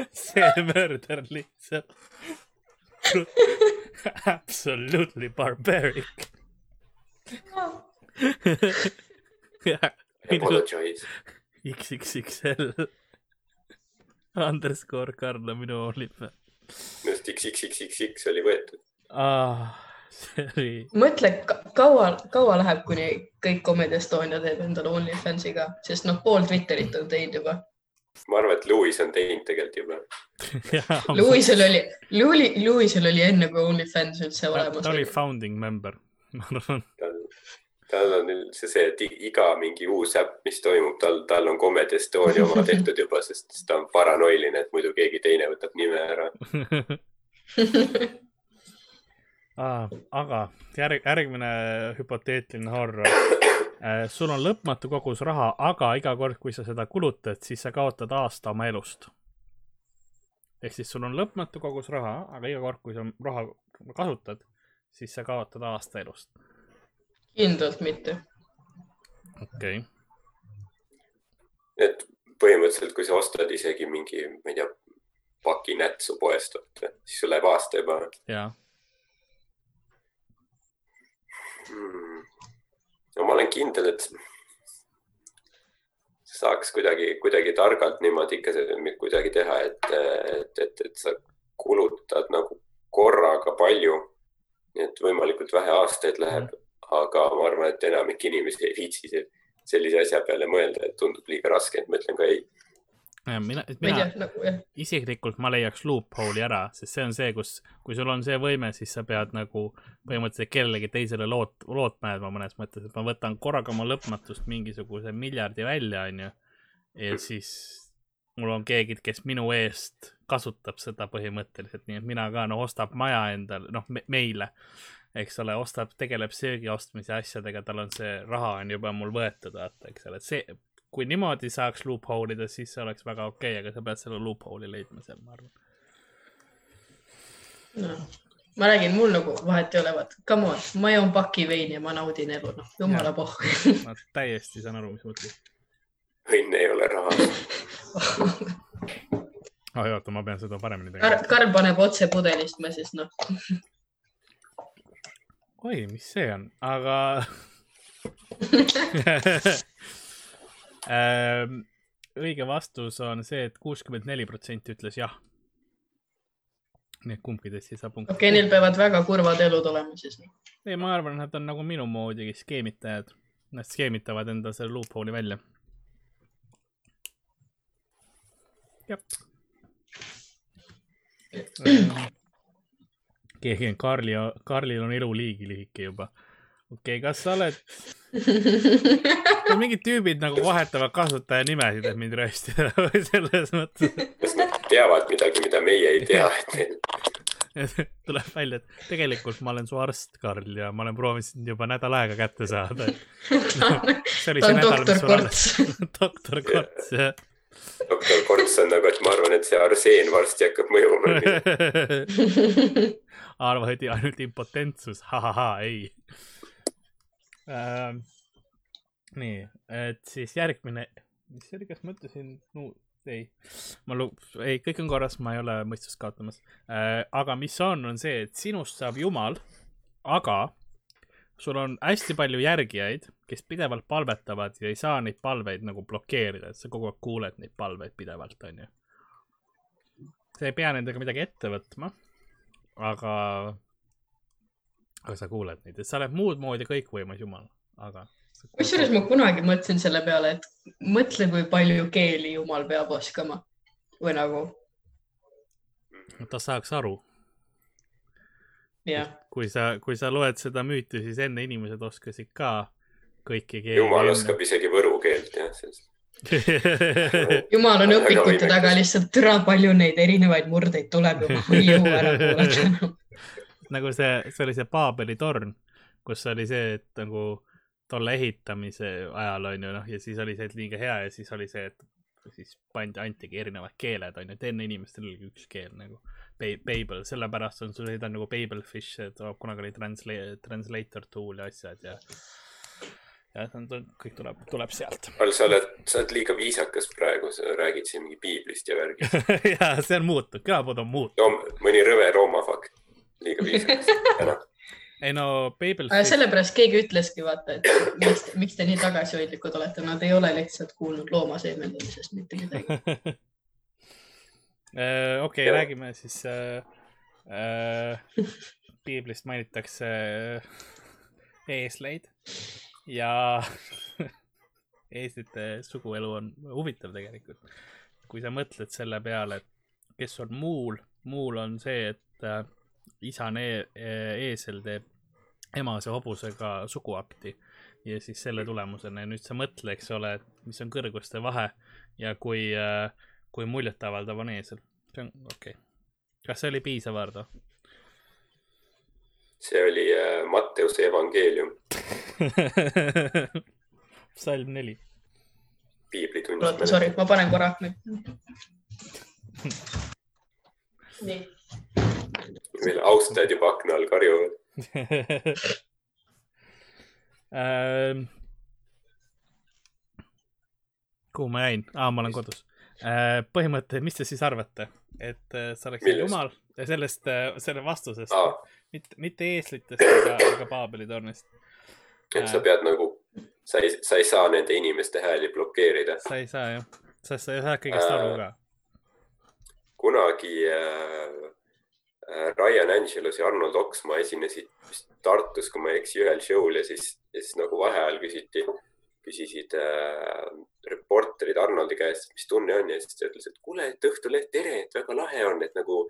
see mörder lihtsalt absolutely barbaric jah Apologize. XXXL underscore Karl on minu OnlyFans minu arust XXXXX oli võetud. ah,. oli, mõtle, kaua, kaua läheb, kuni kõik Comedy Estonia teeb endale OnlyFansi ka, sest noh, pool Twitterit on teinud juba. ma arvan, et Lewis on teinud tegelikult juba. jah, Lewisel oli, Louis, Lewisel oli enne, kui OnlyFans üldse ta, olemas ta oli oli. founding member, ma arvan. tal, on üldse see, et iga mingi uus äpp, mis toimub, tal, tal on Comedy Estonia oma tehtud juba, sest sest ta on paranoiline, et muidu keegi teine võtab nime ära. ah, aga järg, järgmine hüpoteetiline horror. sul on lõpmatu kogus raha, aga iga kord, kui sa seda kulutad, siis sa kaotad aasta oma elust. ehk siis sul on lõpmatu kogus raha, aga iga kord, kui sa raha kasutad, siis sa kaotad aasta elust. Kindlalt mitte. okei okay., et põhimõtteliselt, kui sa ostad isegi mingi, ma ei tea, paki nätsu poest, siis sul läheb aasta juba ja hmm.. no ma olen kindel, et saaks kuidagi, kuidagi targalt niimoodi ikka kuidagi teha, et, et, et, et sa kulutad nagu korraga palju. nii et võimalikult vähe aastaid läheb, aga ma arvan, et enamik inimesi ei viitsi se- sellise asja peale mõelda, et tundub liiga raske, et ma ütlen ka ei. mina, mina nagu jah, isiklikult ma leiaks loophole'i ära, sest see on see, kus, kui sul on see võime, siis sa pead nagu põhimõtteliselt kellelegi teisele loot-, lootma jääma mõnes mõttes, et ma võtan korraga oma lõpmatust mingisuguse miljardi välja, onju. ja siis mul on keegi, kes minu eest kasutab seda põhimõtteliselt, nii et mina ka noh, ostab maja endale, noh me, meile, eks ole, ostab, tegeleb söögi ostmise asjadega, tal on see raha on juba mul võetud, vaata, eks ole, et see, kui niimoodi saaks loophole ida, siis see oleks väga okei okay,, aga sa pead selle loophole'i leidma seal, ma arvan. noh. ma räägin, mul nagu vahet ei ole, vaata, come on, ma joon paki veini ja ma naudin elu, noh, jumala Jah. pohhu. ma täiesti saan aru, mis mõtled. õnn ei ole raha. oi, oota, ma pean seda paremini tegema. Karl paneb otse pudelist, ma siis noh, oi, mis see on, aga Ähm, õige vastus on see, et kuuskümmend neli protsenti ütles jah. nii et kumbki teist ei saa punkti. okei okay,, neil peavad väga kurvad elud olema siis. noh. ei, ma arvan, et nad on nagu minu moodi skeemitajad. Nad skeemitavad enda selle loophole'i välja. jah. Keegi on Karli, Karlil on elu liigi lühike juba. okei okay,, kas sa oled, mingid tüübid nagu vahetavad kasutajanimesid, et mind röstida või selles mõttes, kas nad teavad midagi, mida meie ei tea, tuleb välja, et tegelikult ma olen su arst, Karl, ja ma olen proovinud sind juba nädal aega kätte saada. ta on doktor Korts., doktor Korts, jah. Doktor Korts on nagu, et ma arvan, et see arseen varsti hakkab mõjuma. arvati ainult impotentsus, ha-ha-ha, ei ähm,. nii, et siis järgmine, mis see oli, kas ma ütlesin no,, ei, ma lu-, ei, kõik on korras, ma ei ole mõistust kaotamas äh,. aga mis on, on see, et sinust saab jumal, aga sul on hästi palju järgijaid, kes pidevalt palvetavad ja ei saa neid palveid nagu blokeerida, et sa kogu aeg kuuled neid palveid pidevalt, onju. sa ei pea nendega midagi ette võtma, aga, aga sa kuuled neid, et sa oled muud moodi kõikvõimas jumal, aga. kusjuures ma kunagi mõtlesin selle peale, et mõtle, kui palju keeli jumal peab oskama või nagu ta saaks aru, kui sa, kui sa loed seda müüti, siis enne inimesed oskasid ka kõiki keeli. jumal oskab isegi võru keelt, jah, sellest. jumal on õpikute taga lihtsalt türa palju neid erinevaid murdeid tuleb ja ma ei jõua ära kuulata. nagu see, see oli see Paabeli torn, kus oli see, et nagu tolle ehitamise ajal on ju noh, ja siis oli see, et liiga hea ja siis oli see, et siis pandi, antigi erinevad keeled on ju, et enne inimestel oligi üks keel nagu Ba- Babel, sellepärast on sul seda nagu Babelfish, et kunagi oli transla-, translator tool ja asjad ja ja see on, kõik tuleb, tuleb sealt. Karl, sa oled, sa oled liiga viisakas praegu, sa räägid siin mingi piiblist ja värgist. ja see on muutunud, külapood on muutunud. Loom-, mõni rõve loomafakk, liiga viisakas. ei no aga Babelfish, sellepärast keegi ütleski, vaata, et miks, miks te nii tagasihoidlikud olete, nad ei ole lihtsalt kuulnud loomaseemendamisest mitte midagi. Äh, okei, Jah. räägime siis äh,. Äh, piiblist mainitakse äh, eesleid ja eeslite suguelu on huvitav tegelikult. kui sa mõtled selle peale, et kes on muul, muul on see, et äh, isane e eesel teeb emase hobusega suguakti ja siis selle tulemusena ja nüüd sa mõtle, eks ole, et mis on kõrguste vahe ja kui äh, kui muljetavaldav on eesel. see on okei okay.. kas see oli piisav, Ardo? see oli äh, Matteuse evangeelium, salm neli. piibli oota, sorry, ma panen korra. nii, meil austajad juba akna all karjuvad. Ähm, kuhu ma jäin ah,? ma olen kodus. põhimõte, mis te siis arvate, et äh, sa oleksid jumal ja sellest, selle vastusest aa, mitte, mitte eeslitest ega, ega Paabeli tornist. et sa pead nagu, sa ei, sa ei saa nende inimeste hääli blokeerida. sa ei saa jah, sest sa ei saa kõigest aru ka. kunagi äh, äh, Ryan Angelus ja Arnold Oksmaa esinesid Tartus, kui ma ei eksi, ühel show'l ja siis, siis nagu vaheajal küsiti, küsisid äh, reporterid Arnoldi käest, mis tunne on ja siis ta ütles, et kuule, et Õhtuleht, tere, et väga lahe on, et nagu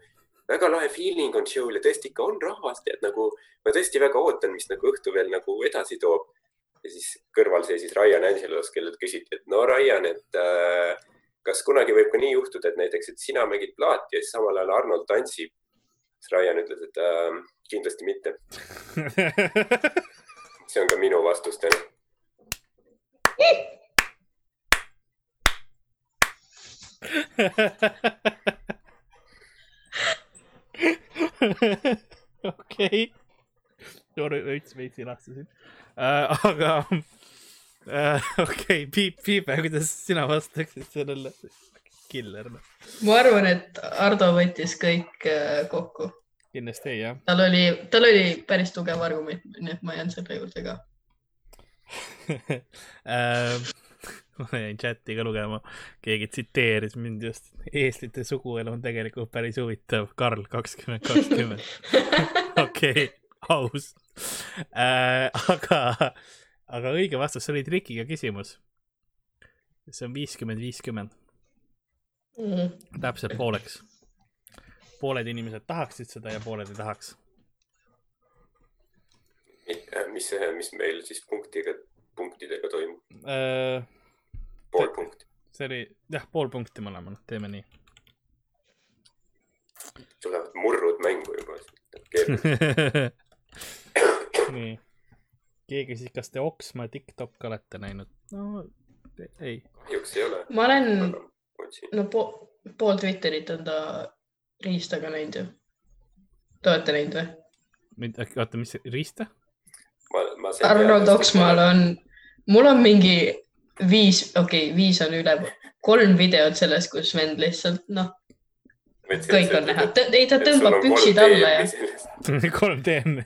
väga lahe feeling on show'l ja tõesti ikka on rahvast et nagu ma tõesti väga ootan, mis nagu õhtu veel nagu edasi toob. ja siis kõrval seisis Ryan Angelus, kellelt küsiti, et no Ryan, et äh, kas kunagi võib ka nii juhtuda, et näiteks, et sina mängid plaati ja siis samal ajal Arnold tantsib. Siis Ryan ütles, et äh, kindlasti mitte. see on ka minu vastus täna. okei, veits, veits ilastasin uh,, aga uh, okei okay., Piip, Piipe, kuidas sina vastaksid sellele? killer, noh. ma arvan, et Ardo võttis kõik äh, kokku. kindlasti ei, jah. tal oli, tal oli päris tugev argument, nii et ma jään selle juurde ka. Ähm, ma jäin chati ka lugema, keegi tsiteeris mind just, eestlite suguelu on tegelikult päris huvitav, Karl kakskümmend kakskümmend. okei, aus äh,. aga, aga õige vastus, see oli trikiga küsimus. see on viiskümmend, viiskümmend, Mm. täpselt pooleks. pooled inimesed tahaksid seda ja pooled ei tahaks. mis, mis meil siis punktiga, punktidega toimub? Äh, pool punkti. see oli jah, pool punkti mõlemal, teeme nii. tulevad murrud mängu juba. nii, keegi küsis, kas te Oksma Tiktok olete näinud? no ei, kahjuks ei ole. ma olen. No po, pool Twitterit on ta riistaga näinud ju. Te olete näinud või? oota, mis riista? ma, ma. Arnold Oksmaal on, mul on mingi viis, okei okay,, viis on üle, kolm videot sellest, kus vend lihtsalt noh, kõik on näha, ei ta tõmbab püksid alla ja kolm DM.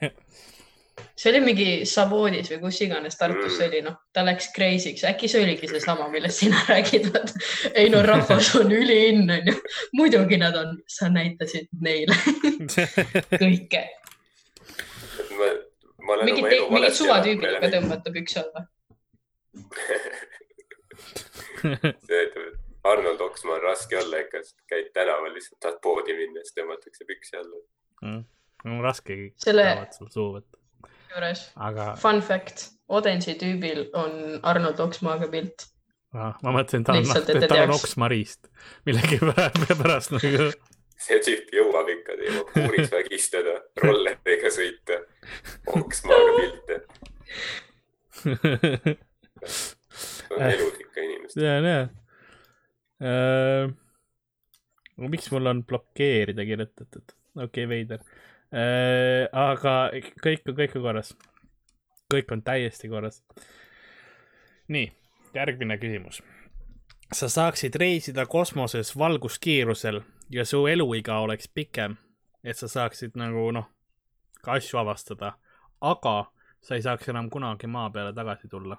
See oli mingi Savoodis või kus iganes Tartus see Mm. oli, noh, ta läks crazy'ks, äkki see oligi seesama, millest sina räägid, vaata. ei no rahvas on üliinn, onju. muidugi nad on, sa näitasid neile kõike. ma, ma olen mingid mingid suvatüübid aga. tõmbata pükse alla. see ütleb, et Arnold Oksmaa on raske olla ikka, sest käid tänaval lihtsalt, tahad poodi minna, siis tõmmatakse püksi alla. on raske Selle- tahavad sul suu võtta, juures aga fun fact, Odensi tüübil on Arnold Oksmaaga pilt. ah, ma mõtlesin, ta on, et ta on teaks. Oksmariist. millegipärast nagu see tüüp jõuab ikka, jõuab puuris vägistada, rolleriga sõita, Oksmaaga pilte. on elus ikka inimestel. tean jah. aga miks mul on blokeerida kirjutatud? okei okay,, veider. Aga kõik on, kõik on korras. kõik on täiesti korras. nii, järgmine küsimus. sa saaksid reisida kosmoses valguskiirusel ja su eluiga oleks pikem, et sa saaksid nagu noh, ka asju avastada, aga sa ei saaks enam kunagi maa peale tagasi tulla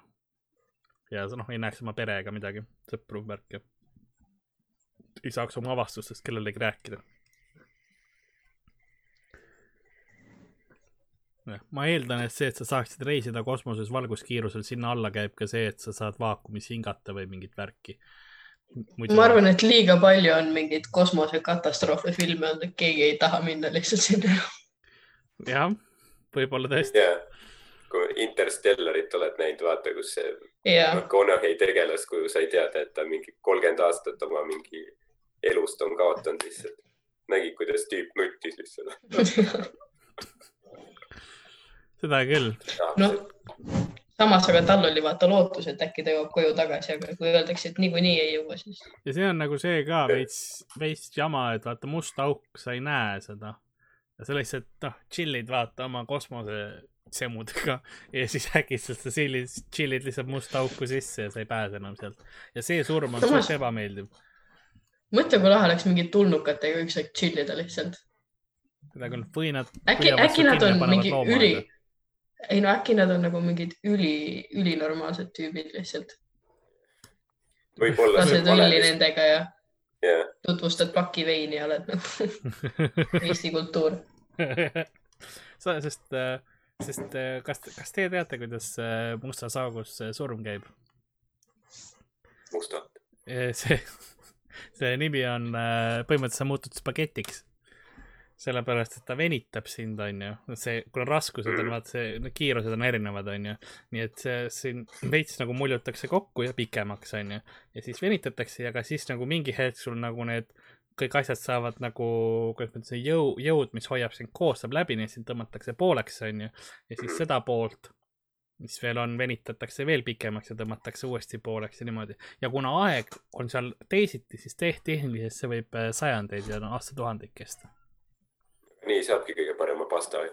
ja noh, ei näeks oma pere ega midagi, sõpru, värke. ei saaks oma avastustest kellelegi rääkida. Ma eeldan, et see, et sa saaksid reisida kosmoses valguskiirusel, sinna alla käib ka see, et sa saad vaakumis hingata või mingit värki. ma arvan, et liiga palju on mingeid kosmosekatastroofe filme olnud, et keegi ei taha minna lihtsalt sinna. jah, võib-olla tõesti. ja, kui Interstellarit oled näinud, vaata, kus see ja, McConaughey tegelaskuju sai teada, et ta mingi kolmkümmend aastat oma mingi elust on kaotanud lihtsalt. nägid, kuidas tüüp nuttis lihtsalt. seda küll. noh, samas, aga tal oli vaata lootus, et äkki ta jõuab koju tagasi, aga kui öeldakse, et niikuinii ei jõua, siis ja see on nagu see ka veits, veits jama, et vaata must auk, sa ei näe seda. ja sa lihtsalt noh, chill'id vaata oma kosmosesemudega ja siis äkitselt sa chill'id, chill'id lihtsalt musta auku sisse ja sa ei pääse enam sealt. ja see surm on suht ebameeldiv. mõtle, kui lahe oleks mingi tulnukatega üks aeg chill ida lihtsalt. kuidagi on võinad. äkki, äkki nad on mingi üli, ei no äkki nad on nagu mingid üli, ülinormaalsed tüübid lihtsalt. lased õlli nendega ja jah, tutvustad paki veini ja oled nagu Eesti kultuur. sest, sest äh, kas, kas te teate, kuidas äh, mustas augus äh, surm käib? musta. see, see nimi on, põhimõtteliselt sa muutud spagetiks. sellepärast, et ta venitab sind, onju. see, kuna raskused on, vaata see, kiirused on erinevad, onju. nii et see siin veits nagu muljutakse kokku ja pikemaks, onju. ja siis venitatakse ja ka siis nagu mingi hetk sul nagu need kõik asjad saavad nagu, kuidas ma ütlen, jõu, jõud, mis hoiab sind koos, saab läbi, nii et sind tõmmatakse pooleks, onju. ja siis seda poolt, mis veel on, venitatakse veel pikemaks ja tõmmatakse uuesti pooleks ja niimoodi ja kuna aeg on seal teisiti, siis te- tehniliselt see võib äh, sajandeid ja no, aastatuhandeid kesta. Nii saabki kõige parema pasta.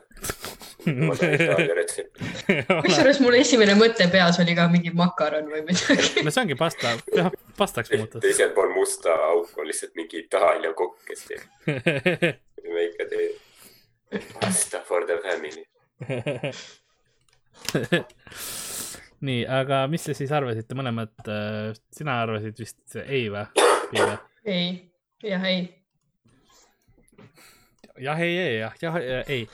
Kusjuures mul esimene mõte peas oli ka mingi makaron või midagi. no see ongi pasta, pastaks muutus. teisel pool musta auku on lihtsalt mingi Itaalia kokk, kes teeb, me ikka teeme pasta for the family. nii, aga mis te siis arvasite, mõlemad, sina arvasid vist ei või? ei, jah, ei jah, ei, ei, jah, jah, ei.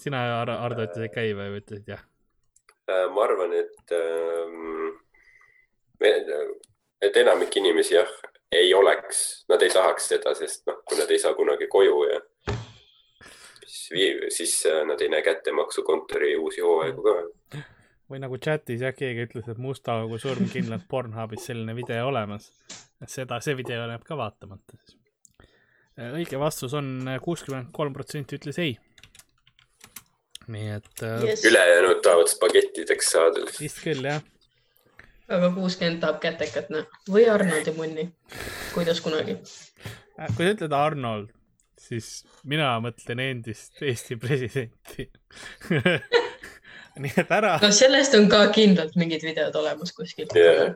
sina, Ardo, ütlesid ka ei või ütlesid jah? E, ma arvan, et ähm,, et enamik inimesi jah, ei oleks, nad ei tahaks seda, sest noh, kui nad ei saa kunagi koju ja siis, siis eh, nad ei näe kätte maksukontori uusi hooaegu ka või nagu chatis jah, keegi ütles, et musta augu surm kindlalt Pornhubis selline video olemas. seda, see video jääb ka vaatamata siis. õige vastus on kuuskümmend kolm protsenti ütles ei. nii et äh, Yes. ülejäänud tahavad spagettideks saada. vist küll jah. aga kuuskümmend tahab kätekat, noh. või Arnoldi munni. kuidas kunagi. Äh, kui sa ütled Arnold, siis mina mõtlen endist Eesti presidenti. nii et ära, no sellest on ka kindlalt mingid videod olemas kuskil Jaa.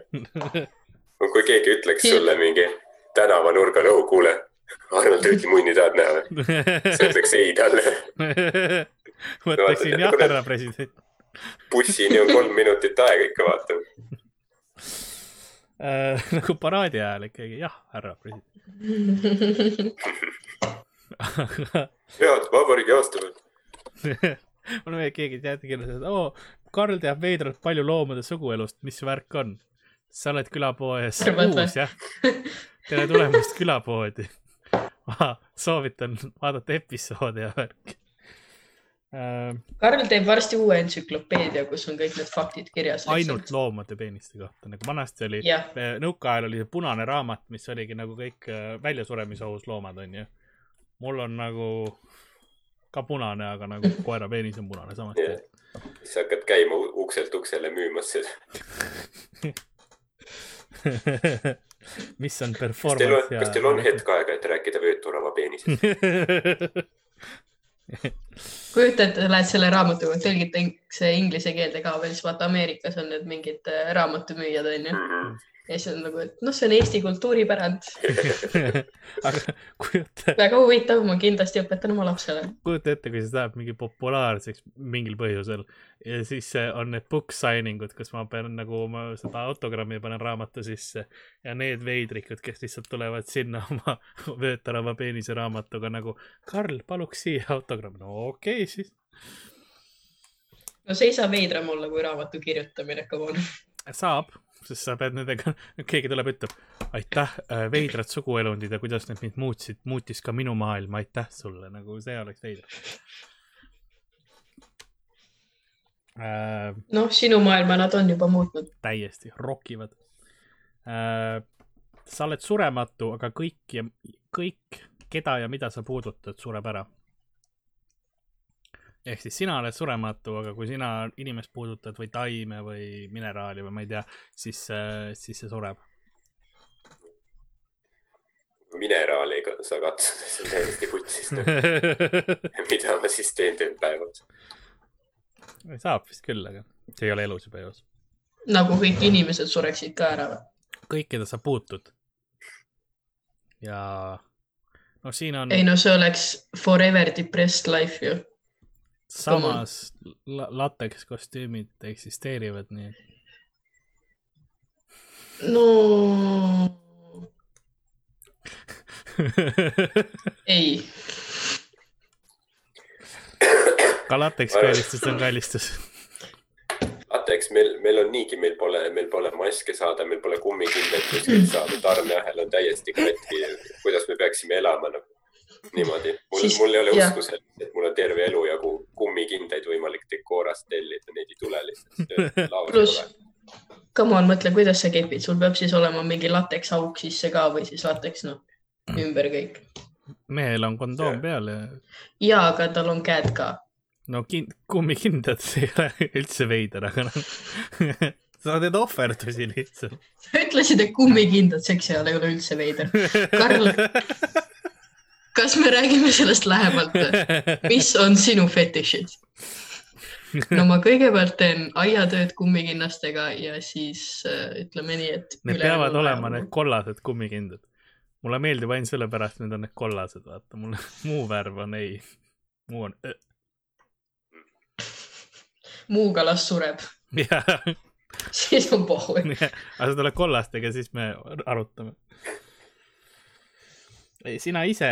kui keegi ütleks sulle mingi tänavanurgal, oh kuule, Arnold Rüütli munni tahad näha või? sa ütleks ei talle. mõtleksin jah, härra president bussini on kolm minutit aega ikka vaatama. äh,. nagu paraadi ajal ikkagi jah, härra president. head vabariigi aastapäev. Mul on veel keegi teate kirjas, et oo, Karl teab veidralt palju loomade suguelust, mis värk on? sa oled külapoes uus jah? tere tulemast külapoodi. soovitan vaadata episoode ja värki äh,. Karl teeb varsti uue entsüklopeedia, kus on kõik need faktid kirjas. ainult. loomade peeniste kohta, nagu vanasti oli, jah, nõukaajal oli see punane raamat, mis oligi nagu kõik äh, väljasuremisohus loomad, onju. mul on nagu ka punane, aga nagu koera peenis on punane samasti Jah. siis hakkad käima ukselt uksele müümas seda. mis on kas teil on performance, kas teil on hetk aega, et rääkida vööturava peenisest? kujuta ette, lähed selle raamatuga, tõlgitakse inglise keelde ka veel, siis vaata Ameerikas on need mingid äh, raamatumüüjad onju. Mhm. Ja siis on nagu, et noh, see on Eesti kultuuripärand. aga kujuta, väga huvitav, ma kindlasti õpetan oma lapsele. kujuta ette, kui see läheb mingi populaarseks mingil põhjusel ja siis on need book signing ud, kus ma pean nagu ma seda autogrammi panen raamatu sisse ja need veidrikud, kes lihtsalt tulevad sinna oma vöötarava peenise raamatuga nagu Karl, paluks siia autogramm. no okei okay, siis. no see ei saa veidram olla kui raamatu kirjutamine, come on. saab, sest sa pead nendega, keegi tuleb, ütleb aitäh, veidrad suguelundid ja kuidas need mind muutsid, muutis ka minu maailma, aitäh sulle, nagu see oleks veider äh,. noh, sinu maailma nad on juba muutnud. täiesti, rokivad äh,. sa oled surematu, aga kõik ja kõik, keda ja mida sa puudutad, sureb ära. Ehk siis sina oled surematu, aga kui sina inimest puudutad või taime või mineraali või ma ei tea, siis, siis see sureb. mineraali ka- sa katsuda, see on täiesti putsis. mida ma siis teen tööl päevas? saab vist küll, aga see ei ole elus juba eos. nagu kõik inimesed sureksid ka ära või? kõik, keda sa puutud. ja noh, siin on ei no see oleks forever depressed life ju. Samas la lateks kostüümid eksisteerivad, nii et no ei, ka lateks kallistus on kallistus. vaata, eks meil, meil on niigi, meil pole, meil pole maske saada, meil pole kummikindaid kuskilt saada, tarneahel on täiesti katki. kuidas me peaksime elama nagu niimoodi? mul Siis-, mul ei ole usku selles, et mul on terve elu jagu kummikindaid võimalik Decorast tellida, neid ei tule lihtsalt Pluss- come on, mõtle, kuidas sa kepid, sul peab siis olema mingi lateks auk sisse ka või siis lateks noh, ümber kõik. mehel on kondoom peal ja ja, aga tal on käed ka. no kin-, kummikindad, see ei ole üldse veider, aga noh, sa teed ohverdusi lihtsalt. sa ütlesid, et kummikindad seksi all ei ole üldse veider. Karl, kas me räägime sellest lähemalt? mis on sinu fetišid? no ma kõigepealt teen aiatööd kummikinnastega ja siis äh, ütleme nii, et. Need peavad olema need. kollased kummikindad. mulle meeldib ainult sellepärast, et need on need kollased, vaata, mulle muu värv on ei, muu on muu kalas sureb, siis on pohhu. aga sa tuled kollastega, siis me arutame. ei, sina ise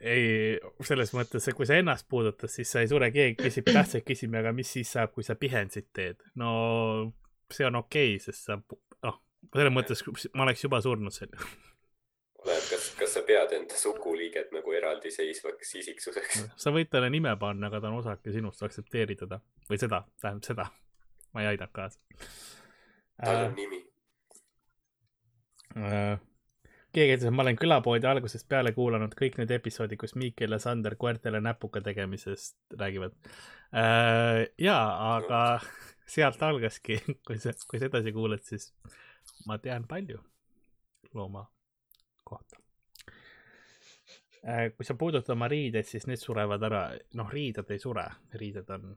ei, selles mõttes, et kui sa ennast puudutad, siis sa ei sure, keegi küsib tähtsaid küsimusi, aga mis siis saab, kui sa pihensit teed? no see on okei okay,, sest sa, noh, selles mõttes ma oleks juba surnud sel juhul. oleneb, kas, kas sa pead enda suguliiget nagu eraldiseisvaks isiksuseks. sa võid talle nime panna, aga ta on osake sinust, aktsepteeri teda või seda, tähendab seda. ma ei aidanud kaasa tal äh, on. nimi. äh, keegi ütles, et ma olen külapoodi algusest peale kuulanud kõik need episoodid, kus Miikel ja Sander koertele näpuga tegemisest räägivad äh,. ja, aga sealt algaski, kui sa, kui sa edasi kuulad, siis ma tean palju looma kohta äh,. kui sa puudutad oma riideid, siis need surevad ära, noh, riided ei sure, riided on,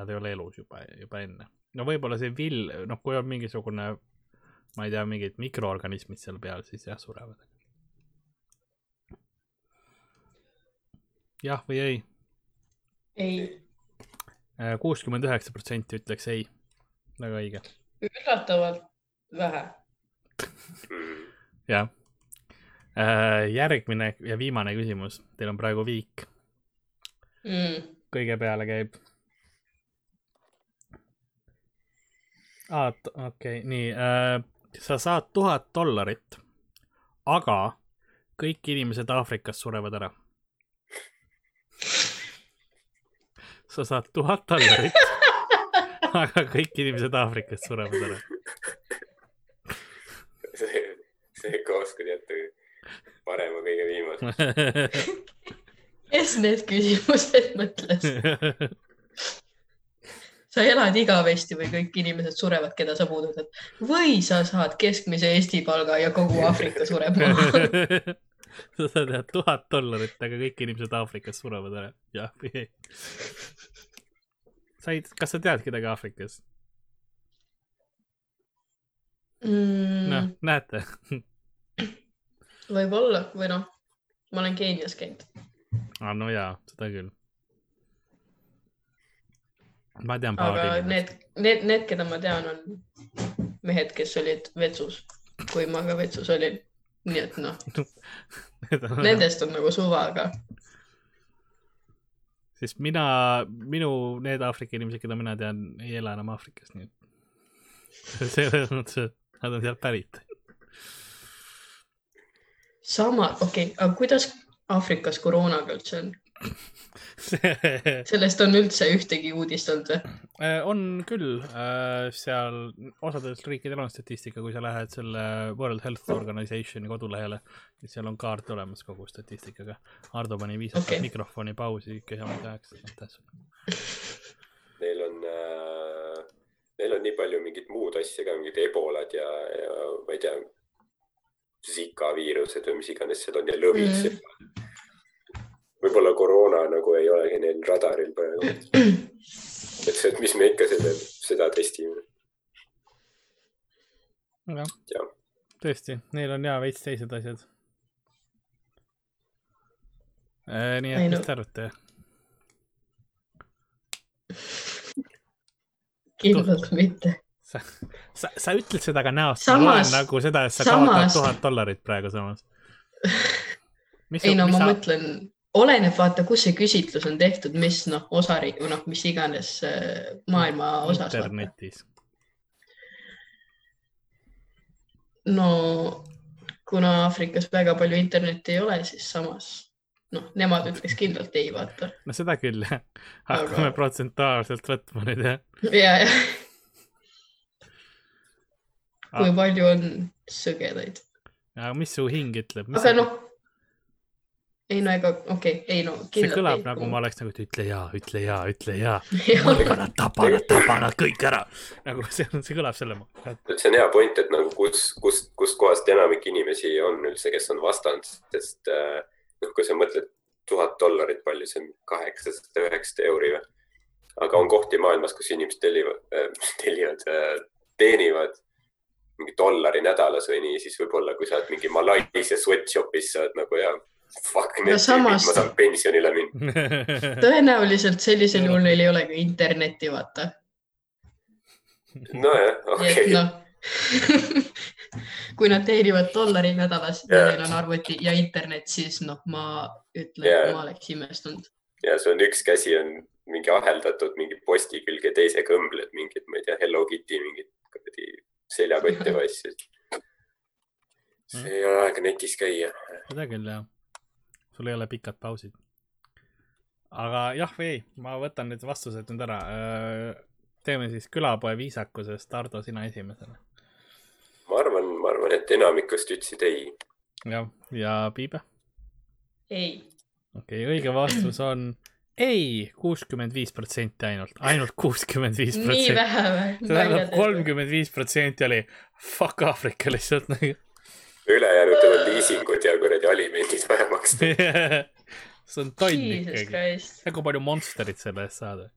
nad ei ole elus juba, juba enne. no võib-olla see vill, noh, kui on mingisugune ma ei tea, mingid mikroorganismid seal peal, siis jah, surevad. jah või ei? ei, kuuskümmend üheksa protsenti ütleks ei. väga õige, üllatavalt vähe. Jah. järgmine ja viimane küsimus, teil on praegu viik, Mm. kõige peale käib. aa, okei okay,, nii äh,, sa saad tuhat dollarit, aga kõik inimesed Aafrikas surevad ära. sa saad tuhat dollarit, aga kõik inimesed Aafrikas surevad ära. see, see koos, kui teate parema kõige viimase. kes need küsimused mõtles? sa elad igavesti või kõik inimesed surevad, keda sa puudutad või sa saad keskmise Eesti palga ja kogu Aafrika sureb maha. sa saad jah tuhat dollarit, aga kõik inimesed Aafrikas surevad ära, jah või ei? said, kas sa tead kedagi Aafrikas? noh Mm,, näete, võib-olla või noh, ma olen Keenias käinud. ah, no jaa, seda küll. Ma tean aga paari need, need, need, keda ma tean, on mehed, kes olid vetsus, kui ma ka vetsus olin. nii et noh, nendest on nagu suva, aga sest mina, minu, need Aafrika inimesed, keda mina tean, ei ela enam Aafrikas, nii et selles mõttes, et nad on sealt pärit. sama, okei okay,, aga kuidas Aafrikas koroonaga üldse on? sellest on üldse ühtegi uudist olnud või? Äh, on küll, äh, seal osadel riikidel on statistika, kui sa lähed selle World Health Organizationi kodulehele, siis seal on kaart olemas kogu statistikaga. Ardo pani viisakalt okay. mikrofoni pausi keha midagi. Neil on äh,, neil on nii palju mingit muud asja ka, mingid ebolad ja, ja ma ei tea, Zika viirused või mis iganes, seal on ja lõvid mm. -hmm võib-olla koroona nagu ei olegi neil radaril praegu. et see, et mis me ikka seda, seda testime. jah tõesti, neil on ja veits teised asjad. nii et mis te arvate? kindlalt mitte. sa, sa, sa ütled seda ka näost, ma loen nagu seda, et sa samas- kaotad tuhat dollarit praegu samas. ei no ma mõtlen, oleneb vaata, kus see küsitlus on tehtud, mis noh, osariik või noh, mis iganes äh, maailma osas. internetis. no kuna Aafrikas väga palju internetti ei ole, siis samas noh, nemad ütleks kindlalt ei, vaata. no seda küll jah, hakkame Aga- protsentuaalselt võtma nüüd jah. ja, ja kui aga palju on sõgedaid, mis su hing ütleb? aga noh. Ei no ega okei okay,, ei no. see kõlab nagu ma oleks nagu, et ütle jaa, ütle jaa, ütle jah, tapa nad, tapa nad, tapa nad kõik ära. nagu see, see kõlab selle see on hea point, et nagu kus, kust, kustkohast enamik inimesi on üldse, kes on vastand, sest äh, noh, kui sa mõtled tuhat dollarit, palju see on, kaheksasada, üheksasada euri või? aga on kohti maailmas, kus inimesed tellivad äh, tellivad äh,, teenivad mingi dollari nädalas või nii, siis võib-olla kui sa oled mingi Malaisia sweatshop'is, sa oled nagu ja fuck, need samas- tüübid, ma saan pensionile minna. tõenäoliselt sellisel juhul neil ei ole ka internetti, vaata. nojah, okei, noh, kui nad teenivad dollari nädalas ja Jaa. neil on arvuti ja internet, siis noh, ma ütlen Jaa. ma oleks imestunud. ja sul on üks käsi on mingi aheldatud mingi posti külge, teisega õmbled mingit, ma ei tea, Hello Kitty mingit kuradi seljakotti või asju. see ei ole aega netis käia. seda küll jah. Sul ei ole pikad pausid. aga jah või ei, ma võtan nüüd vastused nüüd ära. teeme siis külapoe viisakusest, Ardo, sina esimesena. ma arvan, ma arvan, et enamikust ütlesid ei. jah, ja Piibe. ei, okei okay,, õige vastus on ei, kuuskümmend viis protsenti ainult, ainult kuuskümmend viis nii protsenti. vähe see tähendab või? kolmkümmend viis protsenti oli fuck Aafrika lihtsalt nagu. Ülejäänutel on liisingud ja kuradi alimendid vaja maksta. see on tonn Jesus ikkagi. Kui palju Monsterit selle eest saada?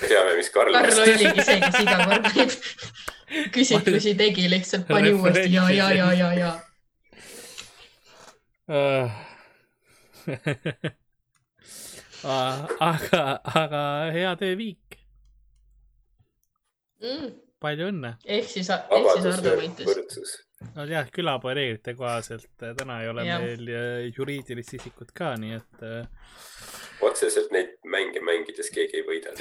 teame, mis Karl Karl oligi see, kes iga kord neid küsitlusi tegi, lihtsalt pani uuesti ja, ja, ja, ja, ja. aga, aga hea tööviik, Mm. palju õnne. ehk siis, ehk siis Ardo võitis. võrdsus. no jah, külapoe reeglite kohaselt äh, täna ei ole Jah. meil äh, juriidilist isikut ka, nii et äh, otseselt neid mänge mängides keegi ei võida.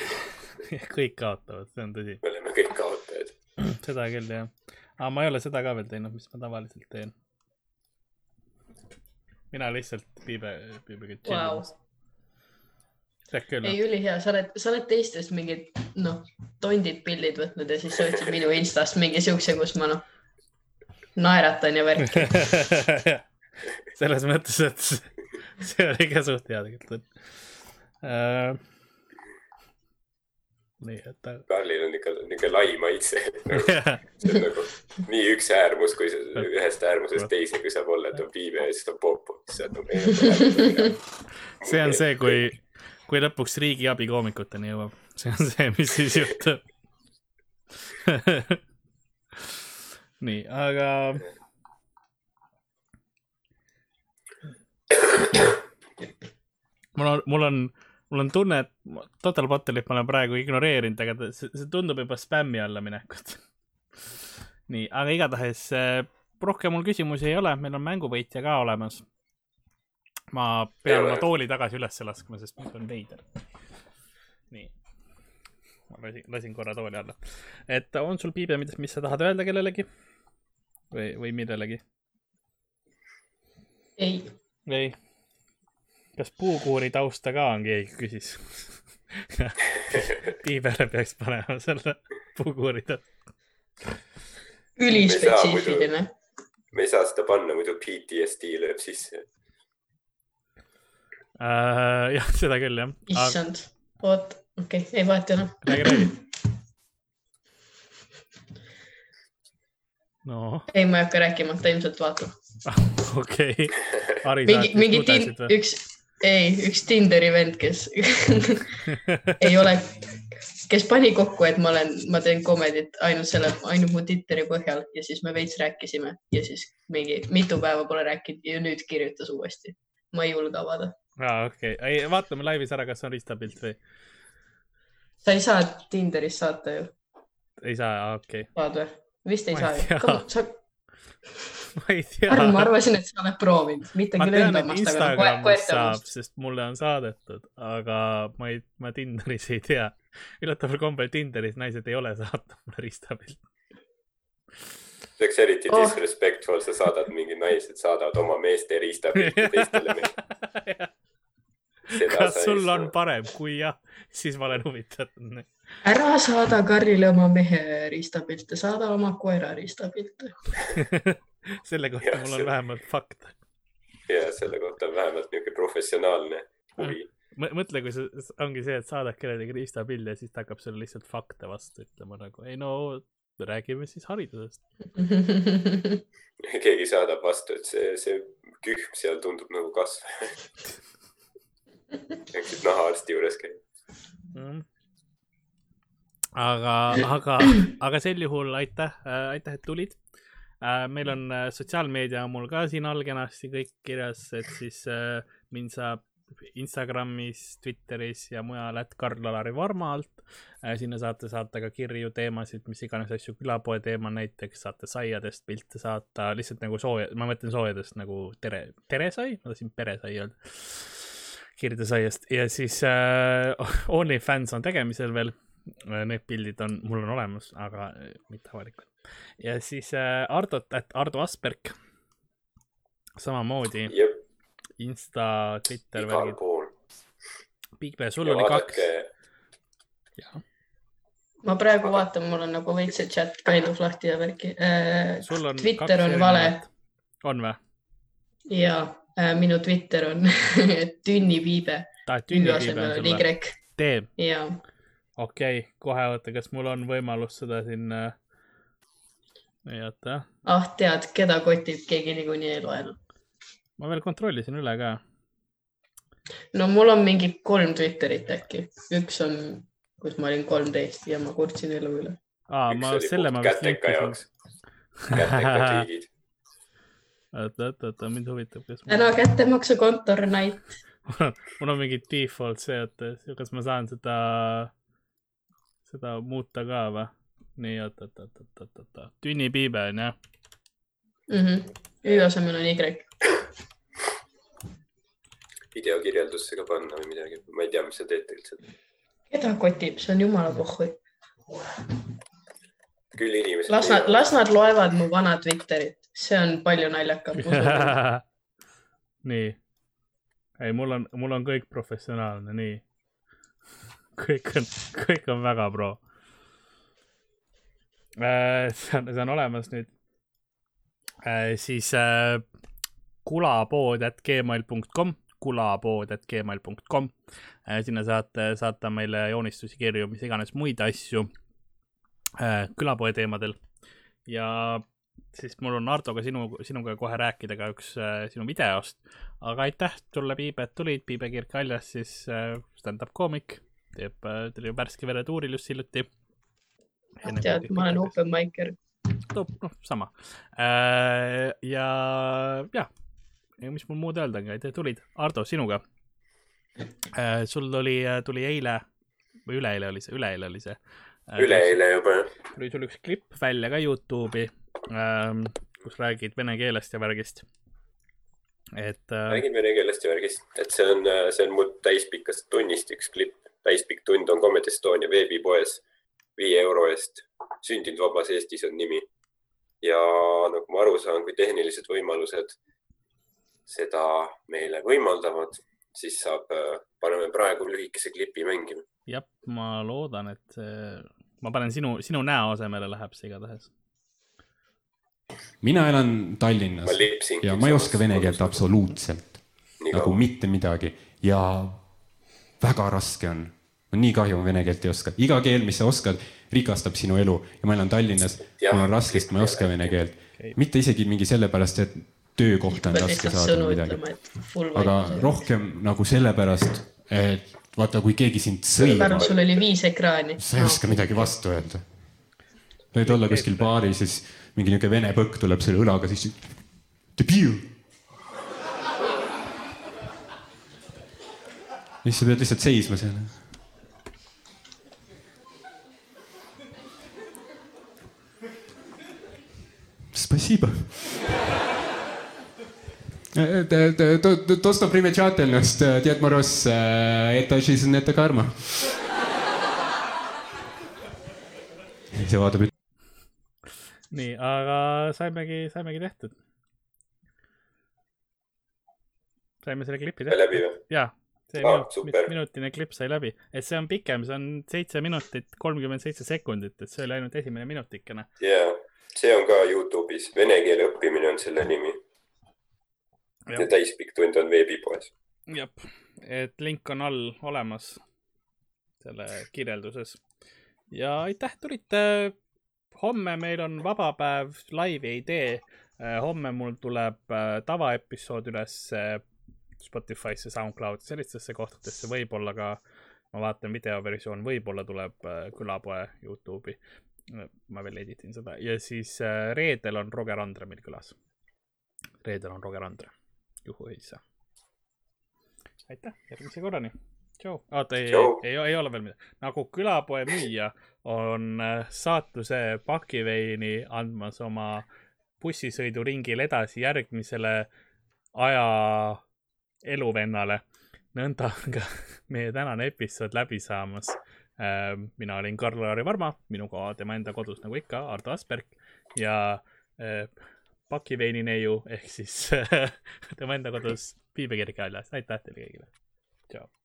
kõik kaotavad, see on tõsi. me oleme kõik kaotajad. seda küll jah. aga ma ei ole seda ka veel teinud, mis ma tavaliselt teen. mina lihtsalt piibe, piibega tšillin. tead küll ei, ülihea, sa oled, sa oled teistest mingid, noh, tondid pildid võtnud ja siis sa võtsid minu Instast mingi siukse, kus ma noh, naeratan ja värki. selles mõttes, et see oli ka suht hea tegelikult uh,. nii, et ta Karlil on ikka niisugune lai maitse. see on nagu nii üks äärmus, kui sa ühest äärmusest teise, kui saab olla, et on piibe ja siis on popo. see on nagu. see on see, kui, kui lõpuks riigiabi koomikuteni jõuab, see on see, mis siis juhtub. nii, aga mul on, mul on, mul on tunne, et Total Bottle'it ma olen praegu ignoreerinud, aga see, see tundub juba spämmi alla minekut. nii, aga igatahes äh, rohkem mul küsimusi ei ole, meil on mänguvõitja ka olemas. ma pean oma tooli tagasi üles laskma, sest muidu on veider. Ma lasin, lasin korra tooli alla. et on sul Piibe, mis, mis sa tahad öelda kellelegi? või, või millelegi? ei, ei. kas puukuuri tausta ka on keegi, küsis. Piibele peaks panema selle puukuuri tausta. ülispetsiifiline. me ei saa seda panna, muidu PTSD lööb sisse. Äh, jah, seda küll jah. issand, oot, okei okay,, ei vaata enam. midagi räägid? no. ei, ma ei hakka rääkima, ta ilmselt vaatab. okei. mingi, mingi tin-, üks, ei, üks Tinderi vend, kes ei ole, kes pani kokku, et ma olen, ma teen komedit ainult selle, ainult mu Twitteri põhjal ja siis me veits rääkisime ja siis mingi mitu päeva pole rääkinud ja nüüd kirjutas uuesti. ma ei julge avada. aa ah,, okei okay., ei vaatame laivis ära, kas on ristapilt või sa ei saa Tinderist saata ju, ei saa, okei okay., saad või? vist ei Ma saa ju. sa, ma ei tea. Arn, ma arvasin, et sa oled proovinud, mitte ma küll enda omast, aga Instagramis koerte saab, omast. sest mulle on saadetud, aga ma ei, ma Tinderis ei tea. üllataval kombel Tinderis naised ei ole saatnud mulle ristapilt. see oleks eriti Oh. disrespectful, sa saadad mingi naised saadavad oma meeste riistapilti teistele meestele. kas sul on parem, kui jah, siis ma olen huvitatud. ära saada Karlile oma mehe riistapilte, saada oma koera riistapilte. selle kohta Jah, mul on see- vähemalt fakte. ja selle kohta on vähemalt niisugune professionaalne huvi. mõtle, kui see ongi see, et saadad kellelegi riistapilli ja siis ta hakkab sulle lihtsalt fakte vastu ütlema nagu ei no räägime siis haridusest. keegi saadab vastu, et see, see kühm seal tundub nagu kasvaja. peaksid nahaarsti juures käima. Mm. aga, aga, aga sel juhul aitäh, aitäh, et tulid. meil on äh, sotsiaalmeedia on mul ka siin all kenasti kõik kirjas, et siis äh, mind saab Instagramis, Twitteris ja mujal, et Karl-Alari Varma alt. sinna saate saata ka kirju, teemasid, mis iganes asju, külapoe teema näiteks, saate saiadest pilte saata, lihtsalt nagu sooja, ma mõtlen soojadest nagu tere, teresai, ma tahtsin peresai öelda kirdesaiast ja siis äh, OnlyFans on tegemisel veel. Need pildid on, mul on olemas, aga äh, mitte avalikud. ja siis äh, Ardot, et Ardo Asperg. samamoodi Insta, Twitter, igal pool. Big B, sul ja oli kaks vaadake,. ma praegu vaatan, mul on nagu veits see chat kind of lahti ja värki äh,. sul on. Twitter on vale. on või? ja äh, minu Twitter on tünnipiibe, tahad Ü tünni asemel on kiibe Y tee, ja okei okay,, kohe oota, kas mul on võimalus seda siin äh.... ei oota, ah tead, keda kotib, keegi niikuinii ei loe enam. ma veel kontrollisin üle ka. no mul on mingi kolm Twitterit äkki, üks on, kus ma olin kolmteist ja ma kurtsin elu üle. aa, ma selle ma vist käteka jaoks. oota, oota, oota, mind huvitab, kas täna kättemaksukontor night. mul on mingi default see, et kas ma saan seda, seda muuta ka või? nii, oot, oot, oot, oot, oot, oot, tünnipiibe on jah? Mhm. Ü asemel on Y. videokirjeldusse ka panna või midagi, ma ei tea, mis sa teed üldse. keda kotib, see on jumala pohhui. küll inimesed. las nad, las nad loevad mu vana Twitterit, see on palju naljakam. nii. ei, mul on, mul on kõik professionaalne, nii. kõik on, kõik on väga pro. see on, see on olemas nüüd. siis äh, kulapood at gmail.com, kulapood at gmail.com. sinna saate saata meile joonistusi, kirju, mis iganes muid asju äh, külapoe teemadel ja siis mul on Ardoga sinu, sinuga kohe rääkida ka üks äh, sinu videost. aga aitäh sulle, Piibe, et tulid, Piibe Kirk Kaljas siis äh, stand-up koomik, teeb äh,, tuli Värske vere tuuril just hiljuti. tead, ma olen open micer. noh, sama äh,. ja, ja, mis mul muud öelda ongi, aitäh, tulid. Ardo, sinuga äh,. sul tuli, tuli eile või üleeile oli see, üleeile oli see äh,. üleeile juba. tuli sul üks klipp välja ka Youtube'i kus räägid vene keelest ja värgist. et äh, räägin vene keelest ja värgist, et see on, see on mu täispikast tunnist üks klipp. täispikk tund on Comedy Estonia veebipoes viie euro eest. sündinud vabas Eestis on nimi. ja nagu ma aru saan, kui tehnilised võimalused seda meile võimaldavad, siis saab, paneme praegu lühikese klipi mängima. jah, ma loodan, et ma panen sinu, sinu näo asemele läheb see igatahes. Mina elan Tallinnas ma lipsin. ja ma ei oska vene keelt. absoluutselt, nagu mitte midagi ja väga raske on. on nii kahju, ma vene keelt ei oska, iga keel, mis sa oskad, rikastab sinu elu ja ma elan Tallinnas, mul on raske, sest ma ei oska vene keelt. mitte isegi mingi sellepärast, et töökohta on raske saada või midagi, aga rohkem nagu sellepärast, et vaata, kui keegi sind sõimab, sul oli viis ekraani. sa ei oska midagi vastu öelda. võid olla kuskil baaris, siis mingi niisugune vene põkk tuleb selle õlaga , siis debiil . siis sa pead lihtsalt seisma seal . Спасибо. То, что примечательность, Дед Мороз, это жизнь, это karma . see vaatab , et nii, aga saimegi, saimegi tehtud. saime selle klipi tehtud. jaa, see Ah, minut, minutine klipp sai läbi, et see on pikem, see on seitse minutit kolmkümmend seitse sekundit, et see oli ainult esimene minutikene. jaa, see on ka Youtube'is, vene keele õppimine on selle nimi. ja täispikk tund on veebipoes. jah, et link on all olemas selle kirjelduses. ja aitäh, tulite. Homme meil on vaba päev, laivi ei tee. homme mul tuleb äh, tavaepisood üles äh, Spotify'sse, SoundCloudi, sellistesse kohtadesse, võib-olla ka, ma vaatan videoversioon, võib-olla tuleb äh, külapoe Youtube'i. ma veel editin seda ja siis äh, reedel on Roger Andre meil külas. reedel on Roger Andre, juhuõissa. aitäh, järgmise korrani. oota, ei, ei, ei, ole veel midagi. nagu külapoe müüja on äh, saatuse pakiveini andmas oma bussisõiduringil edasi järgmisele aja eluvennale. nõnda on ka meie tänane episood läbi saamas. mina olin Karl-Lari Varma, minuga tema enda kodus nagu ikka, Ardo Asperg ja äh, pakiveini neiu ehk siis tema enda kodus Piibe kirjaäljas. aitäh teile kõigile. tšau.